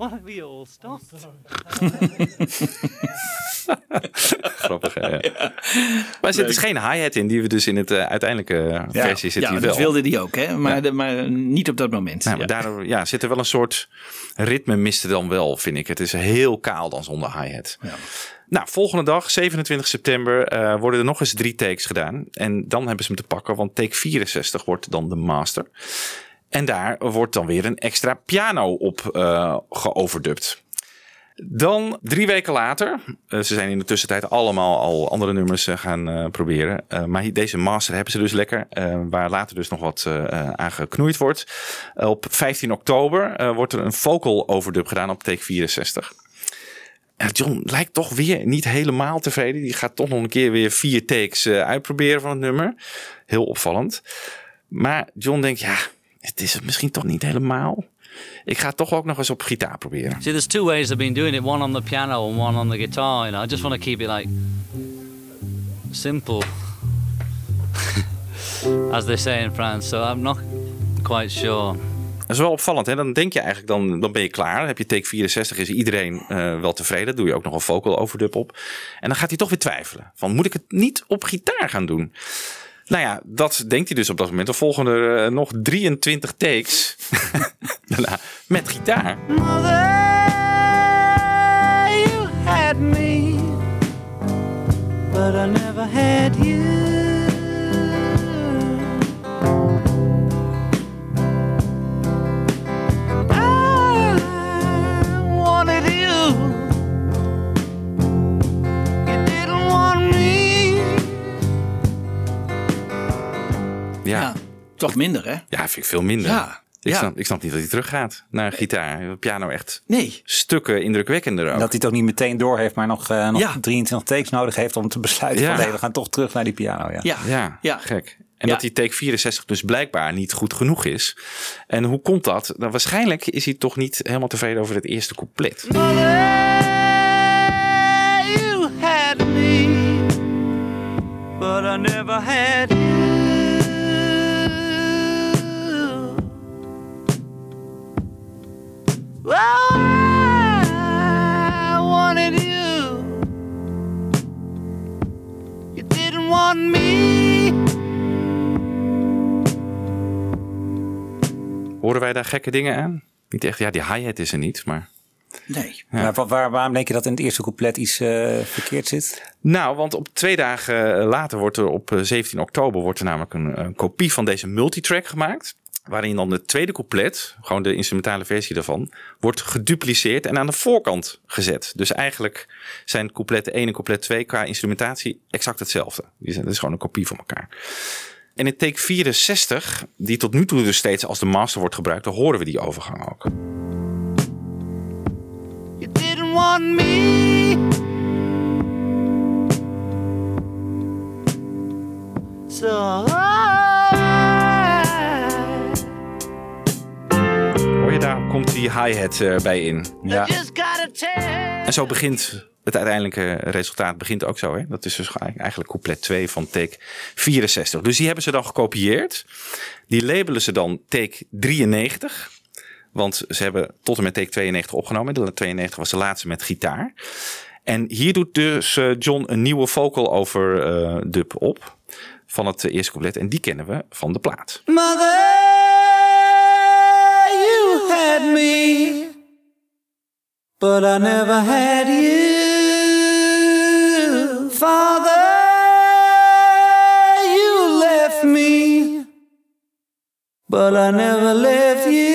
Why have you all stopped? Grappig, hè? Ja. Maar er zit dus geen hi-hat in, die we dus in het eh, uiteindelijke eh, versie zit ja, dat wel. wilde die ook, hè? Maar, de- maar niet op dat moment. Nou, maar daardoor ja, zit er wel een soort ritme miste dan wel, vind ik. Het is heel kaal dan zonder hi-hat. Nou, volgende dag, 27 september, eh, worden er nog eens drie takes gedaan. En dan hebben ze hem te pakken, want take 64 wordt dan de master. En daar wordt dan weer een extra piano op eh geoverdubt. Dan drie weken later, eh, ze zijn in de tussentijd allemaal al andere nummers eh, gaan proberen. Maar deze master hebben ze dus lekker, waar later dus nog wat aan geknoeid wordt. Op 15 oktober wordt er een vocal overdub gedaan op take 64. En John lijkt toch weer niet helemaal tevreden. Die gaat toch nog een keer weer vier takes uitproberen van het nummer. Heel opvallend. Maar John denkt, ja, het is het misschien toch niet helemaal. Ik ga het toch ook nog eens op gitaar proberen. See, there's two ways I've been doing it. One on the piano and one on the guitar. You know, I just want to keep it like simple, as they say in France. So I'm not quite sure. Dat is wel opvallend. Hè? Dan denk je eigenlijk, dan, dan ben je klaar. Dan heb je take 64, is iedereen eh, wel tevreden. Doe je ook nog een vocal overdub op. En dan gaat hij toch weer twijfelen. Van, moet ik het niet op gitaar gaan doen? Nou ja, dat denkt hij dus op dat moment. Er volgen er eh, nog 23 takes. Daarna met gitaar. you had me, but I never had you. Ja. toch minder, hè? Ja, vind ik veel minder. Ja, Ik, ja. Snap, ik snap niet dat hij teruggaat naar gitaar. Piano echt nee. stukken indrukwekkender ook. Dat hij het ook niet meteen door heeft, maar nog, eh, nog Ja. 23 takes nodig heeft om te besluiten Ja. van nee, we gaan toch terug naar die piano. Ja. Ja. Ja, Ja. gek. En Ja. dat die take 64 dus blijkbaar niet goed genoeg is. En hoe komt dat? Nou, waarschijnlijk is hij toch niet helemaal tevreden over het eerste couplet. You had me, but I never had Well, I wanted you. You didn't want me. Horen wij daar gekke dingen aan? Niet echt, ja, die hi-hat is er niet, maar... Nee. Maar wa- waar, waarom denk je dat in het eerste couplet iets eh, verkeerd zit? Nou, want op twee dagen later wordt er op eh, 17 oktober wordt er namelijk een, een kopie van deze multitrack gemaakt. Waarin dan het tweede couplet, gewoon de instrumentale versie daarvan, wordt gedupliceerd en aan de voorkant gezet. Dus eigenlijk zijn couplet 1 en couplet 2 qua instrumentatie exact hetzelfde. Die dat is gewoon een kopie van elkaar. En in take 64, die tot nu toe dus steeds als de master wordt gebruikt, dan horen we die overgang ook. You didn't want me. So komt die hi-hat eh, bij in. Ja. En zo begint het uiteindelijke resultaat begint ook zo. Hè? Dat is dus eigenlijk couplet 2 van take 64. Dus die hebben ze dan gekopieerd. Die labelen ze dan take 93. Want ze hebben tot en met take 92 opgenomen. De 92 was de laatste met gitaar. En hier doet dus eh, John een nieuwe vocal over eh, dub op. Van het eerste couplet. En die kennen we van de plaat. Mother, had me, but I never had you. Father, you left me, but I never left you.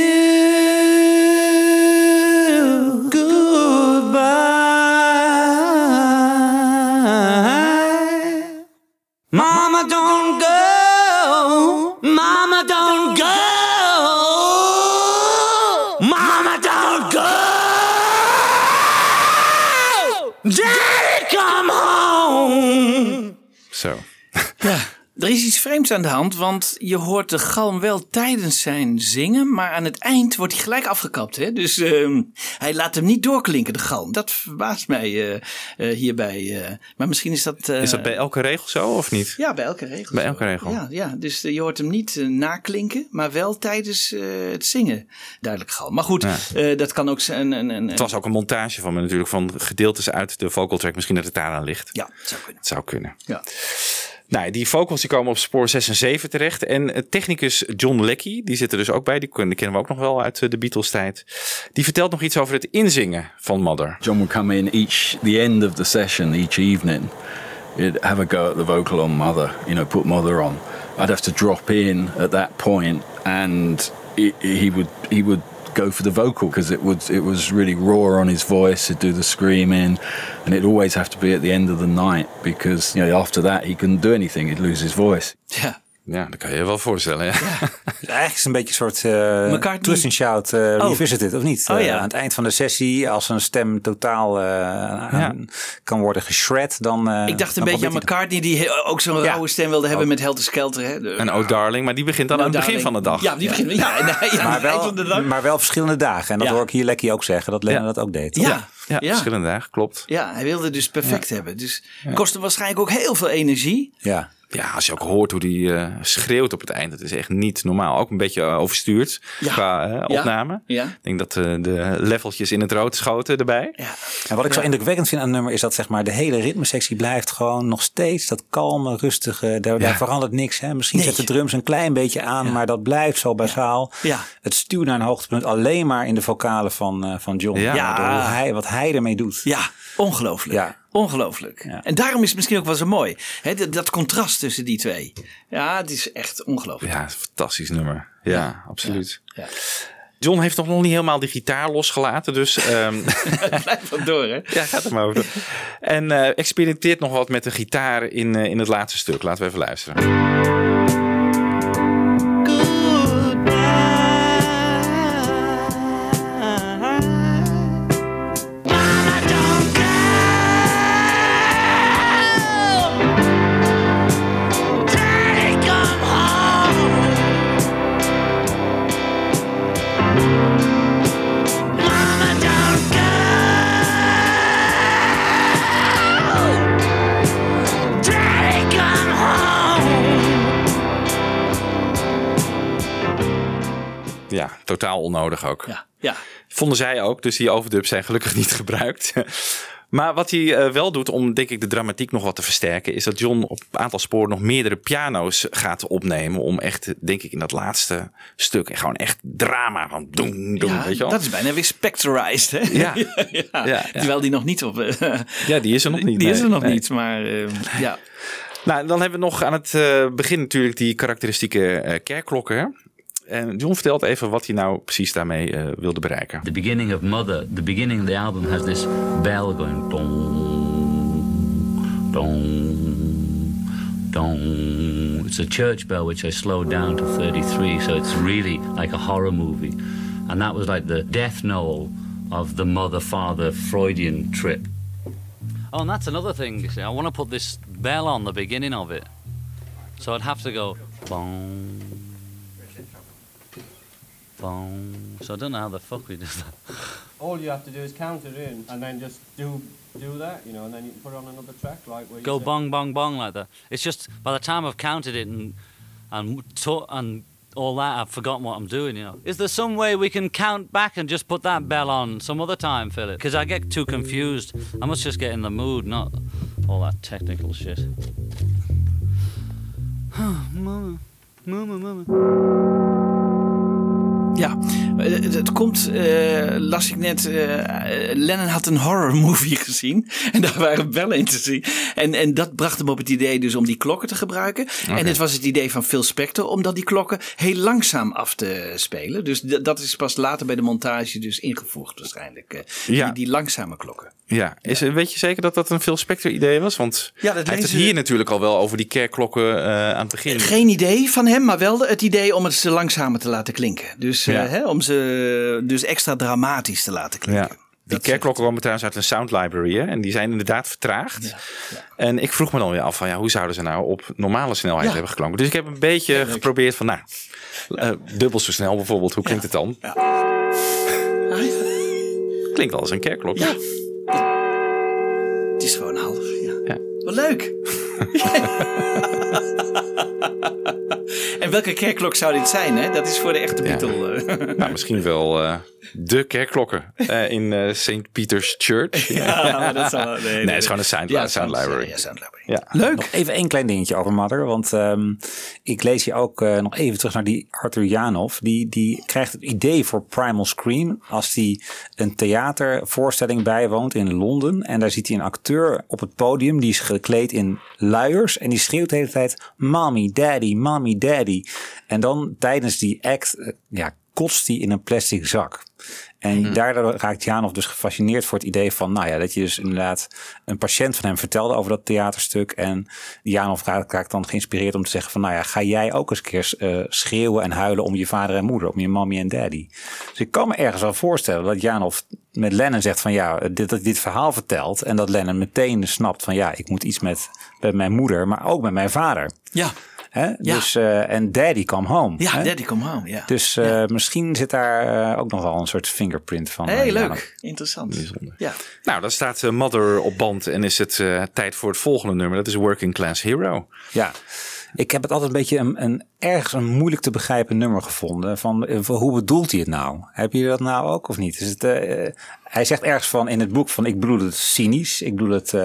Vreemds aan de hand, want je hoort de galm wel tijdens zijn zingen, maar aan het eind wordt hij gelijk afgekapt. Hè? Dus ehm, hij laat hem niet doorklinken, de galm. Dat verbaast mij eh, eh, hierbij. eh. maar misschien is dat... Is dat bij elke regel zo of niet? Ja, bij elke regel. Bij elke regel. Ja, ja dus je hoort hem niet naklinken, maar wel tijdens het zingen duidelijk galm. Maar goed, dat kan ook zijn... Een, een, Het was ook een montage van me natuurlijk van gedeeltes uit de vocal track. Misschien dat het daaraan ligt. Ja, het zou kunnen. Het zou kunnen. Ja. Nou, die vocals die komen op spoor 6 en 7 terecht. En eh, technicus John Leckie, die zit er dus ook bij. Die ken- die kennen we ook nog wel uit eh, de Beatles tijd. Die vertelt nog iets over het inzingen van Mother. John would come in each the end of the session each evening. He'd have a go at the vocal on Mother, you know, put Mother on. I'd have to drop in at that point, and he would he would go for the vocal because it would it was really raw on his voice. He'd do the screaming, and it'd always have to be at the end of the night because you know after that he couldn't do anything. He'd lose his voice. Ja. Ja, dat kan je je wel voorstellen. Ja. Eigenlijk is het een beetje een soort uh, McCartney- twist and shout uh, Oh. revisited, of niet? Oh, Eh, ja. aan het eind van de sessie, als een stem totaal eh, aan- kan worden geshred, dan... eh, Ik dacht een beetje aan McCartney, die ook zo'n rauwe stem wilde hebben met Helter Skelter. Hè? De- En Oh Darling, maar die begint dan Nou, aan het begin van de dag. Ja, die begint, ja, nee, ja, maar, wel, maar wel verschillende dagen. En dat Ja. hoor ik hier Lekkie ook zeggen, dat Lennon dat ook deed. Ja, Ja, ja. verschillende dagen, klopt. Ja, hij wilde dus perfect hebben. Dus kostte waarschijnlijk ook heel veel energie. Ja. Ja, als je ook hoort hoe die eh, schreeuwt op het eind, dat is echt niet normaal. Ook een beetje eh, overstuurd Ja. qua eh, Ja. opname. Ja. Ik denk dat de leveltjes in het rood schoten erbij. En wat ik zo indrukwekkend vind aan het nummer is dat zeg maar, de hele ritmesectie blijft gewoon nog steeds dat kalme, rustige. Daar, daar verandert niks. Hè? Misschien Nee. zet de drums een klein beetje aan, maar dat blijft zo basaal. Ja. Het stuurt naar een hoogtepunt alleen maar in de vocalen van, eh, van John. Ja. Door hoe hij, wat hij ermee doet. Ja, ongelooflijk. Ja. Ongelooflijk. En daarom is het misschien ook wel zo mooi. Dat, dat contrast tussen die twee. Ja, het is echt ongelooflijk. Ja, fantastisch nummer. Ja, absoluut. Ja. John heeft nog niet helemaal die gitaar losgelaten, dus ehm Blijf wat door, hè? ja, gaat er maar over. En eh, experimenteert nog wat met de gitaar in, eh, in het laatste stuk. Laten we even luisteren. Totaal onnodig ook. Ja, ja. Vonden zij ook, dus die overdubs zijn gelukkig niet gebruikt. Maar wat hij eh, wel doet om, denk ik, de dramatiek nog wat te versterken, is dat John op een aantal sporen nog meerdere piano's gaat opnemen. Om echt, denk ik, in dat laatste stuk gewoon echt drama van doen, doen. Ja, weet je wel? dat is bijna weer specterized, hè? Ja. ja, ja. Terwijl die nog niet op... eh, Ja, die is er nog niet. Die is er nog Nee. niet, maar eh, ja. Nou, dan hebben we nog aan het eh, begin natuurlijk die karakteristieke kerkklokken. Hè? En John vertelt even wat hij nou precies daarmee eh, wilde bereiken. The beginning of Mother, the beginning of the album has this bell going dong, dong, dong. It's a church bell which I slowed down to 33, so it's really like a horror movie. And that was like the death knell of the mother-father Freudian trip. Oh, and that's another thing. You see, I want to put this bell on the beginning of it, so I'd have to go bong, bong. So I don't know how the fuck we do that. All you have to do is count it in and then just do do that, you know, and then you can put it on another track like where you Go bong, bong, bong like that. It's just by the time I've counted it and and to, and all that, I've forgotten what I'm doing. You know, is there some way we can count back and just put that bell on some other time, Philip? Because I get too confused. I must just get in the mood, not all that technical shit. mama, mama, mama. Ja, eh, het, het komt, eh, las ik net, eh, Lennon had een horror movie gezien. En daar waren bellen in te zien. En, en dat bracht hem op het idee dus om die klokken te gebruiken. En het was het idee van Phil Spector om dat die klokken heel langzaam af te spelen. Dus dat is pas later bij de montage dus ingevoegd waarschijnlijk. eh, Ja. die, die langzame klokken. Ja, is, weet je zeker dat dat een Phil Spector idee was? Want Ja, dat hij heeft het hier natuurlijk al wel over die kerkklokken eh, aan het begin. Geen idee van hem, maar wel het idee om het langzamer te laten klinken. Dus, eh, Ja. hè, om ze dus extra dramatisch te laten klinken. Ja. Die kerkklokken komen trouwens uit een sound library. Hè? En die zijn inderdaad vertraagd. En ik vroeg me dan weer af van ja, hoe zouden ze nou op normale snelheid Ja. hebben geklonken. Dus ik heb een beetje geprobeerd van nou, eh, dubbel zo snel bijvoorbeeld. Hoe klinkt het dan? Klinkt wel als een kerkklok. Ja. Het is gewoon half. Ja. Wat leuk. en welke kerkklok zou dit zijn? Hè? Dat is voor de echte Beatle. eh. Nou, misschien wel eh, de kerkklokken eh, in eh St. Peter's Church. Ja, maar dat zou- nee, nee, nee. het is gewoon een sound, Ja, library. ja, sound library. Ja. Leuk. Nog even één klein dingetje over Mother. Want ehm, ik lees hier ook nog even terug naar die Arthur Janov. Die, die krijgt het idee voor Primal Scream als hij een theatervoorstelling bijwoont in Londen. En daar ziet hij een acteur op het podium. Die is gekleed in luiers. En die schreeuwt de hele tijd Mommy, Daddy, Mommy, Daddy. En dan tijdens die act eh, ja, kotst hij in een plastic zak. En daardoor raakt Janov dus gefascineerd voor het idee van, nou ja, dat je dus inderdaad een patiënt van hem vertelde over dat theaterstuk. En Janov raakt, raakt dan geïnspireerd om te zeggen van, nou ja, ga jij ook eens een keer eh, schreeuwen en huilen om je vader en moeder, om je mommy en daddy. Dus ik kan me ergens wel voorstellen dat Janov met Lennon zegt van, ja, dit, dat dit verhaal vertelt. En dat Lennon meteen snapt van, ja, ik moet iets met, met mijn moeder, maar ook met mijn vader. Ja. Hè? Dus, eh, en Daddy Come Home. Ja, hè? Daddy Come Home. Ja. Dus eh, misschien zit daar eh, ook nog wel een soort fingerprint van. Heel leuk. Interessant. Ja. Nou, dan staat Mother op band en is het eh, tijd voor het volgende nummer. Dat is Working Class Hero. Ja, ik heb het altijd een beetje een, een ergens een moeilijk te begrijpen nummer gevonden. Van eh, hoe bedoelt hij het nou? Heb je dat nou ook of niet? Is het, eh, hij zegt ergens van in het boek van ik bedoel het cynisch. Ik bedoel het. eh,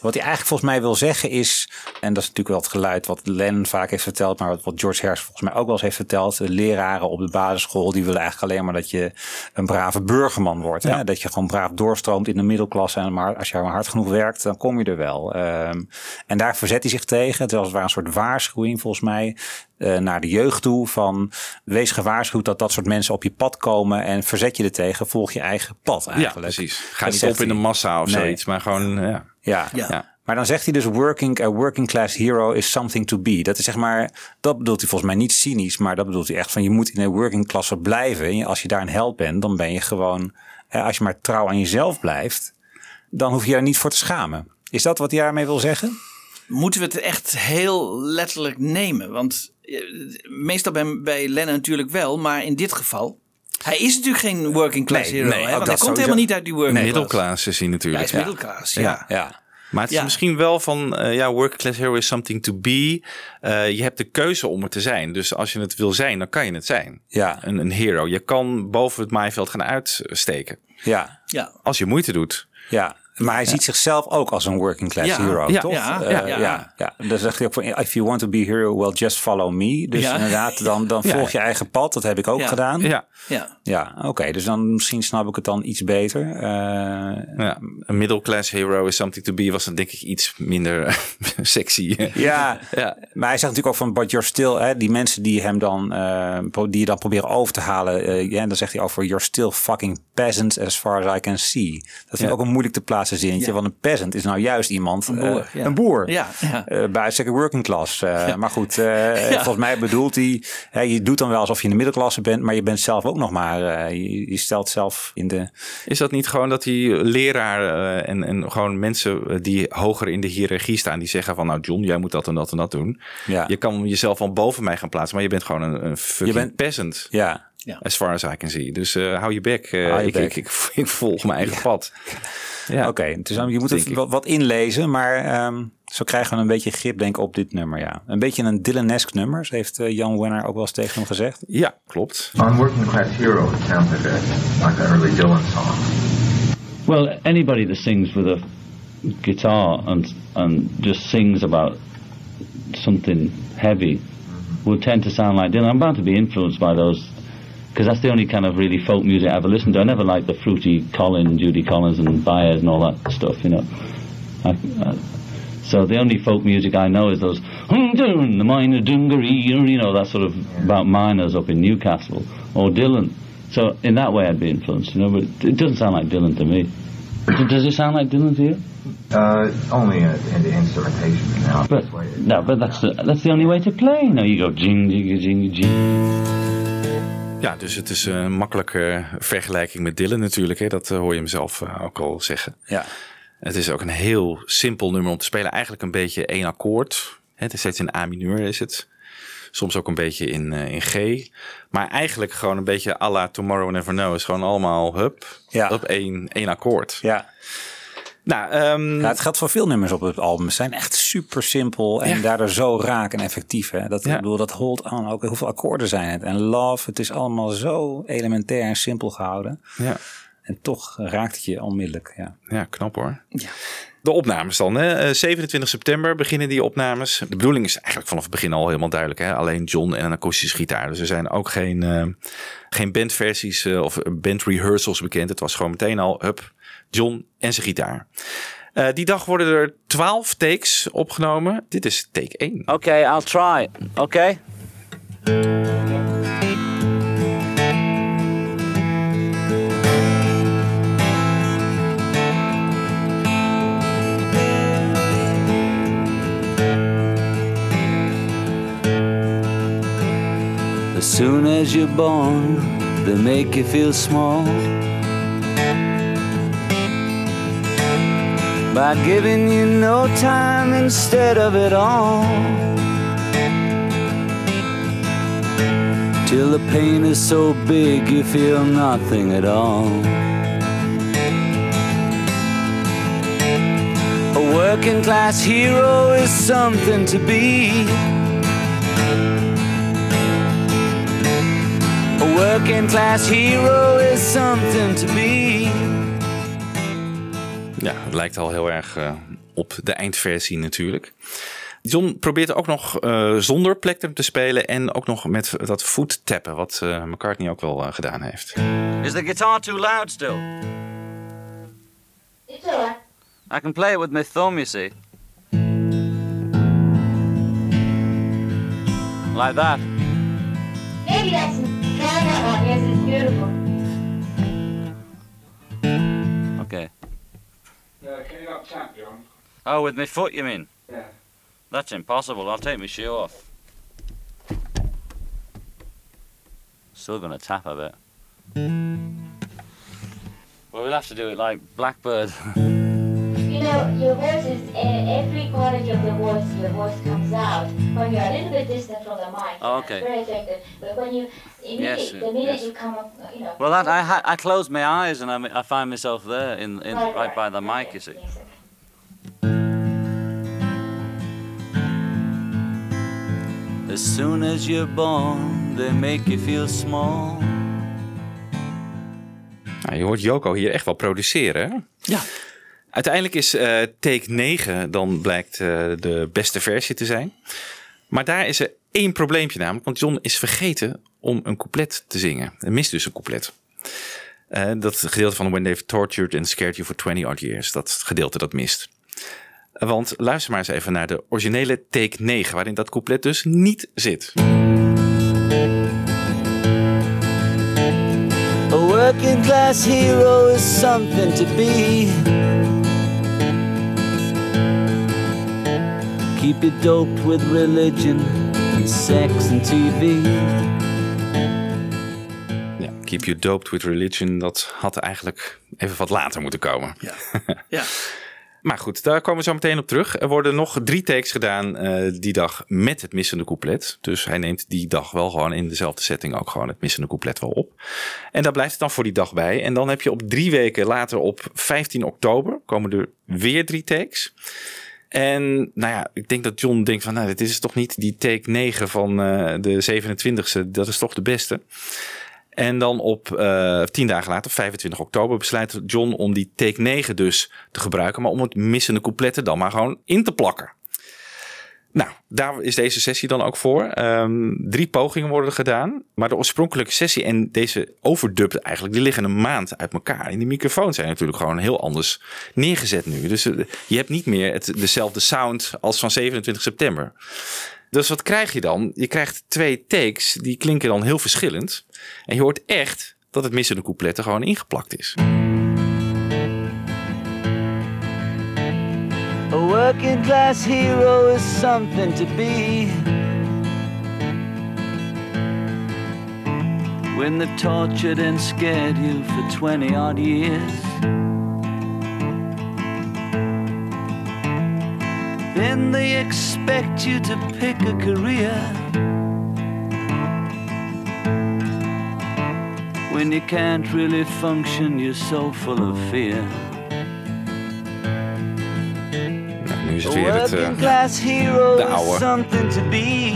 wat hij eigenlijk volgens mij wil zeggen is, en dat is natuurlijk wel het geluid wat Lennon vaak heeft verteld, maar wat, George Harrison volgens mij ook wel eens heeft verteld. De leraren op de basisschool die willen eigenlijk alleen maar dat je een brave burgerman wordt. Hè? Dat je gewoon braaf doorstroomt in de middelklasse. En maar als je maar hard genoeg werkt, dan kom je er wel. Ehm, en daar verzet hij zich tegen. Het was een soort waarschuwing volgens mij eh, naar de jeugd toe. Van wees gewaarschuwd dat dat soort mensen op je pad komen. En verzet je er tegen. Volg je eigen pad eigenlijk. Ja, precies. Ga Dat niet op in de massa of Nee. zoiets, maar gewoon, ja. Ja. Ja. Maar dan zegt hij dus working, a working class hero is something to be. Dat is zeg maar, dat bedoelt hij volgens mij niet cynisch, maar dat bedoelt hij echt van je moet in een working class blijven. En als je daar een held bent, dan ben je gewoon, als je maar trouw aan jezelf blijft, dan hoef je daar niet voor te schamen. Is dat wat hij daarmee wil zeggen? Moeten we het echt heel letterlijk nemen? Want meestal bij, bij Lennon natuurlijk wel, maar in dit geval. Hij is natuurlijk geen working class Nee, hero. nee, hè, ook want hij komt helemaal niet uit die working class. Middelklaas is hij natuurlijk. Hij is middelklaas, ja. ja. Maar het is Ja. misschien wel van, eh, ja, working class hero is something to be. Eh, je hebt de keuze om het te zijn. Dus als je het wil zijn, dan kan je het zijn. Ja. Een, een hero. Je kan boven het maaiveld gaan uitsteken. Ja. Ja. Als je moeite doet. Ja. Maar hij ziet zichzelf ook als een working class Ja. hero, Ja. toch? Ja. Eh, Ja. ja. Ja. ja. Dan zegt hij ook van, if you want to be a hero, well, just follow me. Dus Ja. inderdaad, dan, dan Ja. volg je eigen pad. Dat heb ik ook Ja. gedaan. Ja. Ja. Ja, oké. dus dan misschien snap ik het dan iets beter. Eh, Ja, een middle-class hero is something to be was dan denk ik iets minder sexy. ja, Ja. maar hij zegt natuurlijk ook van, but you're still, hè, die mensen die hem dan, eh, pro- die je dan proberen over te halen. eh, ja, dan zegt hij over, you're still fucking peasants as far as I can see. Dat vind ik Ja. ook een moeilijk te plaatsen zinnetje, Ja. want een peasant is nou juist iemand, Een boer, eh, ja. een boer. Ja. Eh, bij uitstek working class. Eh. Maar goed, volgens mij bedoelt hij, je doet dan wel alsof je in de middelklasse bent, maar je bent zelf ook nog maar, je, je stelt zelf in de... Is dat niet gewoon dat die leraar en, en gewoon mensen die hoger in de hiërarchie staan, die zeggen van nou John, jij moet dat en dat en dat doen. Ja. Je kan jezelf van boven mij gaan plaatsen, maar je bent gewoon een, een fucking Je bent- peasant. Ja, Ja. As far as I can see. Dus eh, hou je bek. eh, ik, bek. Ik, ik, ik volg mijn eigen pad. Ja. Oké, dus je moet Denk het ik. wat, wat inlezen, maar ehm, zo krijgen we een beetje grip denk ik op dit nummer, ja. Een beetje een Dylan-esque nummer, zo heeft eh, Jan Wenner ook wel eens tegen hem gezegd. Ja, klopt. On Working Class Hero, it sounds like a, like an early Dylan song. Well, anybody that sings with a guitar and and just sings about something heavy would tend to sound like Dylan. I'm bound to be influenced by those because that's the only kind of really folk music I ever listened to. I never liked the fruity Colin, Judy Collins, and Baez and all that stuff, you know. I, I, so the only folk music I know is those "Hum, dun, the minor dungaree, you know, that sort of about miners up in Newcastle or Dylan. So in that way, I'd be influenced, you know. But it doesn't sound like Dylan to me. Does it sound like Dylan to you? Uh, only in the instrumentation now. But no, but that's the that's the only way to play. You know, you go jing jing jing jing. Ja, dus het is een makkelijke vergelijking met Dylan natuurlijk. Hè? Dat eh, hoor je hem zelf eh, ook al zeggen. Ja. Het is ook een heel simpel nummer om te spelen. Eigenlijk een beetje één akkoord. Hè, Het is steeds in A mineur is het. Soms ook een beetje in, eh, in G. Maar eigenlijk gewoon een beetje à la Tomorrow Never Knows. Gewoon allemaal hup, Ja. op één, één akkoord. Ja. Nou, ehm, Ja, het geldt voor veel nummers op het album. Ze zijn echt super simpel en Ja. daardoor zo raak en effectief. Hè? Dat, Ja. ik bedoel, dat hold on ook. Hoeveel akkoorden zijn het? En love, het is allemaal zo elementair en simpel gehouden. Ja. En toch raakt het je onmiddellijk. Ja. Ja, knap hoor. De opnames dan. Hè? Eh, 27 september beginnen die opnames. De bedoeling is eigenlijk vanaf het begin al helemaal duidelijk. Hè? Alleen John en een akoestische gitaar. Dus er zijn ook geen, eh, geen bandversies eh, of bandrehearsals bekend. Het was gewoon meteen al, hup, John en zijn gitaar. Eh, die dag worden er 12 takes opgenomen. Dit is take 1. Okay, I'll try. Okay? As soon as you're born, they make you feel small. By giving you no time instead of it all. Till the pain is so big you feel nothing at all. A working class hero is something to be. A working class hero is something to be. Ja, het lijkt al heel erg eh, op de eindversie natuurlijk. John probeert ook nog eh, zonder plektrum te spelen en ook nog met dat voettappen, wat eh, McCartney ook wel gedaan heeft. Is the guitar too loud still? It's alright. I can play it with my thumb, you see. Like that. Maybe that's Oh, with my foot, you mean? Yeah. That's impossible. I'll take my shoe off. Still gonna tap a bit. Well, we'll have to do it like Blackbird. You know, your voice is uh, every quality of the voice. Your voice comes out when you're a little bit distant from the mic. Oh, It's okay. very effective. But when you immediate, Yes, the minute yes. you come up, you know. well, that I ha- I close my eyes and I, I find myself there in, in Right, right, by the mic. You see. As soon as you're born, they make you feel small. Nou, je hoort Joko hier echt wel produceren. Hè? Ja. Uiteindelijk is eh, take 9 dan blijkt eh, de beste versie te zijn. Maar daar is er één probleempje namelijk. Want John is vergeten om een couplet te zingen. Er mist dus een couplet. Eh, dat gedeelte van When They've Tortured and Scared You for 20 Odd Years. Dat gedeelte dat mist. Want luister maar eens even naar de originele take 9. Waarin dat couplet dus niet zit. A working class hero is something to be. Keep you doped with religion and sex and TV. Ja, Keep You Doped with Religion. Dat had eigenlijk even wat later moeten komen. Ja. ja. Maar goed, daar komen we zo meteen op terug. Er worden nog drie takes gedaan eh, die dag met het missende couplet. Dus hij neemt die dag wel gewoon in dezelfde setting ook gewoon het missende couplet wel op. En daar blijft het dan voor die dag bij. En dan heb je op drie weken later op 15 oktober komen er weer drie takes. En nou ja, ik denk dat John denkt van nou, dit is toch niet die take 9 van eh, de 27e. Dat is toch de beste. En dan op eh, tien dagen later, 25 oktober, besluit John om die take 9 dus te gebruiken. Maar om het missende coupletten dan maar gewoon in te plakken. Nou, daar is deze sessie dan ook voor. Ehm, drie pogingen worden gedaan. Maar de oorspronkelijke sessie en deze overdub eigenlijk, die liggen een maand uit elkaar. En die microfoons zijn natuurlijk gewoon heel anders neergezet nu. Dus eh, je hebt niet meer het, dezelfde sound als van 27 september. Dus wat krijg je dan? Je krijgt twee takes, die klinken dan heel verschillend. En je hoort echt dat het missende couplet er gewoon ingeplakt is. A working class hero is something to be. when they've tortured and scared you for 20 odd years. Then they expect you to pick a career. When you can't really function, you're so full of fear. Nou, nu is A het weer het, working class hero de oude. something to be.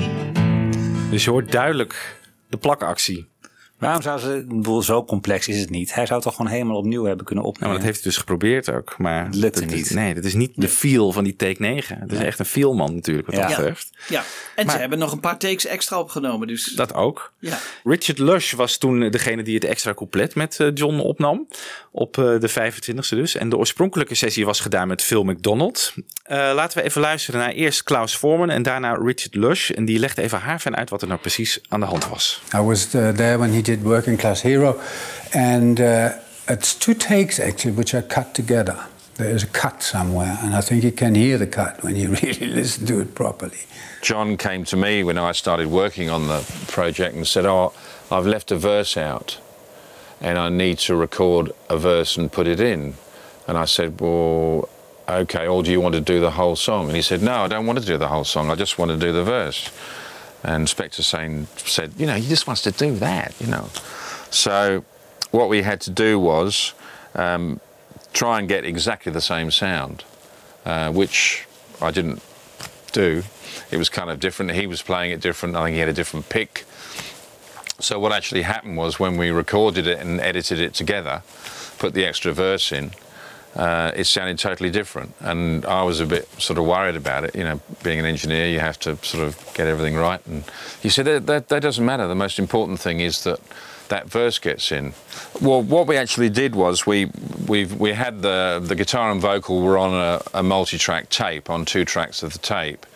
Dus je hoort duidelijk de plakactie. Waarom zou ze, ik bedoel, zo complex is het niet. Hij zou het toch gewoon helemaal opnieuw hebben kunnen opnemen. maar dat heeft hij dus geprobeerd ook. Maar het lukte niet. Nee, dat is niet de feel van die take 9. Het is Ja. echt een feelman natuurlijk wat dat Ja. betreft. Ja, en Maar- ze hebben nog een paar takes extra opgenomen. Dus Dat ook. ja. Richard Lush was toen degene die het extra couplet met eh, John opnam. Op eh, de 25e dus. En de oorspronkelijke sessie was gedaan met Phil McDonald. Eh, laten we even luisteren naar eerst Klaus Forman en daarna Richard Lush. En die legde even haar van uit wat er nou precies aan de hand was. I was there when he did Working Class Hero, and uh, it's two takes actually which are cut together. There is a cut somewhere, and I think you can hear the cut when you really listen to it properly. John came to me when I started working on the project and said, Oh, I've left a verse out and I need to record a verse and put it in. And I said, Well, okay, or do you want to do the whole song? And he said, No, I don't want to do the whole song. I just want to do the verse. And Spectre saying, said, You know, he just wants to do that, you know. So what we had to do was um, try and get exactly the same sound, uh, which I didn't do. It was kind of different. He was playing it different. I think he had a different pick. So what actually happened was when we recorded it and edited it together, put the extra verse in, uh, it sounded totally different. And I was a bit sort of worried about it. You know, being an engineer, you have to sort of get everything right. And he said that, that, that doesn't matter. The most important thing is that that verse gets in. Well, what we actually did was we we we had the the guitar and vocal were on a, a multi-track tape on two tracks of the tape,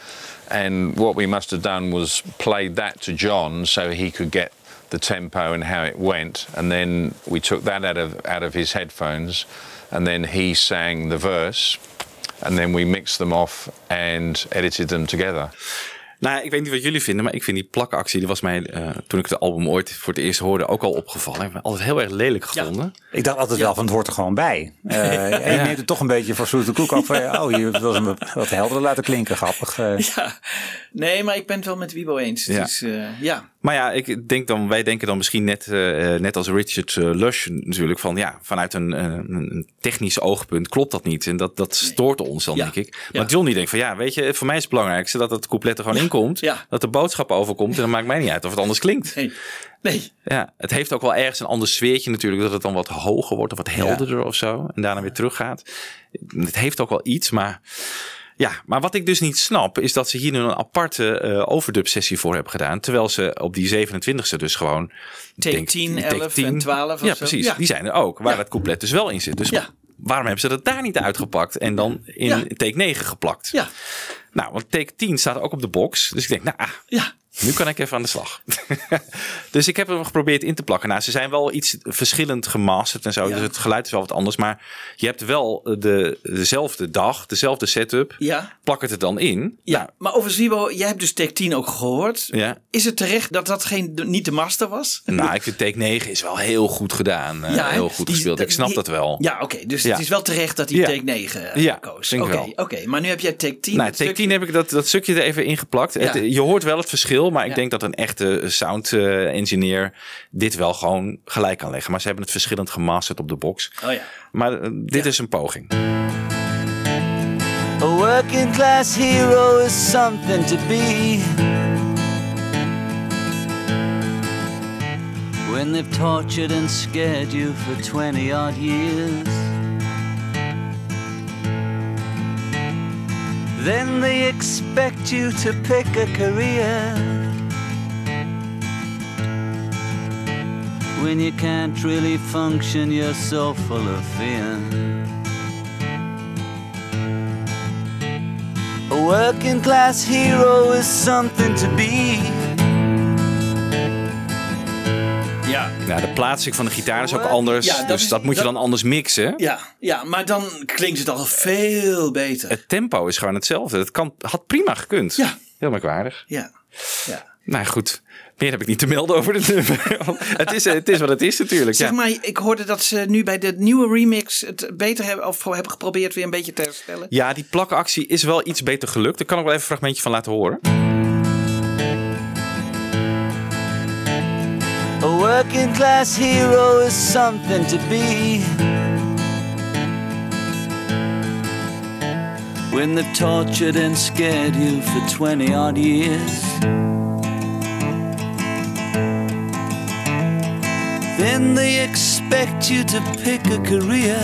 and what we must have done was played that to John so he could get the tempo and how it went, and then we took that out of out of his headphones, and then he sang the verse, and then we mixed them off and edited them together. Nou, ik weet niet wat jullie vinden, maar ik vind die plakactie, die was mij eh, toen ik het album ooit voor het eerst hoorde ook al opgevallen. Ik heb het altijd heel erg lelijk gevonden. Ik dacht altijd wel van het hoort er gewoon bij. Eh, en je neemt het toch een beetje voor zoete koek af. van, Oh, je wil hem wat helderder laten klinken. Grappig. eh. ja. Nee, maar ik ben het wel met Wiebo eens. Ja. Dus ja. Maar ja, ik denk dan, wij denken dan misschien net, eh, net als Richard Lush natuurlijk van ja, vanuit een, eh, een technisch oogpunt klopt dat niet. En dat, dat stoort ons dan, Ja. denk ik. Ja. Maar Johnny denkt van ja, weet je, voor mij is het belangrijkste dat het couplet er gewoon in komt. Ja. Dat de boodschap overkomt en dan maakt mij niet uit of het anders klinkt. Nee. nee. Ja, het heeft ook wel ergens een ander sfeertje natuurlijk. Dat het dan wat hoger wordt of wat helderder of zo. En daarna weer teruggaat. Het heeft ook wel iets, maar... Ja, maar wat ik dus niet snap, is dat ze hier nu een aparte eh overdub sessie voor hebben gedaan. Terwijl ze op die 27e dus gewoon... Take denk- 10, take 11 10 en 12 of Ja, precies. Ja. Die zijn er ook, waar het couplet dus wel in zit. Dus Ja. waarom hebben ze dat daar niet uitgepakt en dan in take 9 geplakt? Ja. Nou, want take 10 staat ook op de box. Dus ik denk, nou, ah, Ja. Nu kan ik even aan de slag. dus ik heb hem geprobeerd in te plakken. Nou, ze zijn wel iets verschillend gemasterd en zo. Ja. Dus het geluid is wel wat anders. Maar je hebt wel de, dezelfde dag, dezelfde setup. Ja. Plak het er dan in. Ja, maar over Wiebo, jij hebt dus take 10 ook gehoord. Ja. Is het terecht dat dat geen, niet de master was? Nou, ik vind take 9 is wel heel goed gedaan. eh, Ja, heel goed Die- gespeeld. Ik snap die- dat wel. Ja, oké. dus Ja. het is wel terecht dat hij take 9 eh, Ja, koos. Oké, oké. maar nu heb jij take 10. Nou, take stukje- 10 heb ik dat, dat stukje er even ingeplakt. Het, je hoort wel het verschil, maar ik Ja. denk dat een echte sound eh, engineer dit wel gewoon gelijk kan leggen. Maar ze hebben het verschillend gemasterd op de box. Oh ja. Maar eh, dit is een poging. A working class hero is something to be. When they've tortured and scared you for 20 odd years. Then they expect you to pick a career. When you can't really function, you're so full of fear. A working class hero is something to be. Ja. Ja, de plaatsing van de gitaar is ook anders. Ja, dat dus is- dat moet je dan anders mixen. Ja, ja, maar dan klinkt het al veel beter. Het tempo is gewoon hetzelfde. Het kan, had prima gekund. Ja. Heel merkwaardig. Ja. ja. Nou goed, meer heb ik niet te melden over het nummer. het, is, het is wat het is natuurlijk. Zeg ja. maar, ik hoorde dat ze nu bij de nieuwe remix het beter hebben, of hebben geprobeerd weer een beetje te herstellen. Ja, die plakactie is wel iets beter gelukt. Daar kan ik wel even een fragmentje van laten horen. Working class hero is something to be. When they've tortured and scared you for 20 odd years. Then they expect you to pick a career.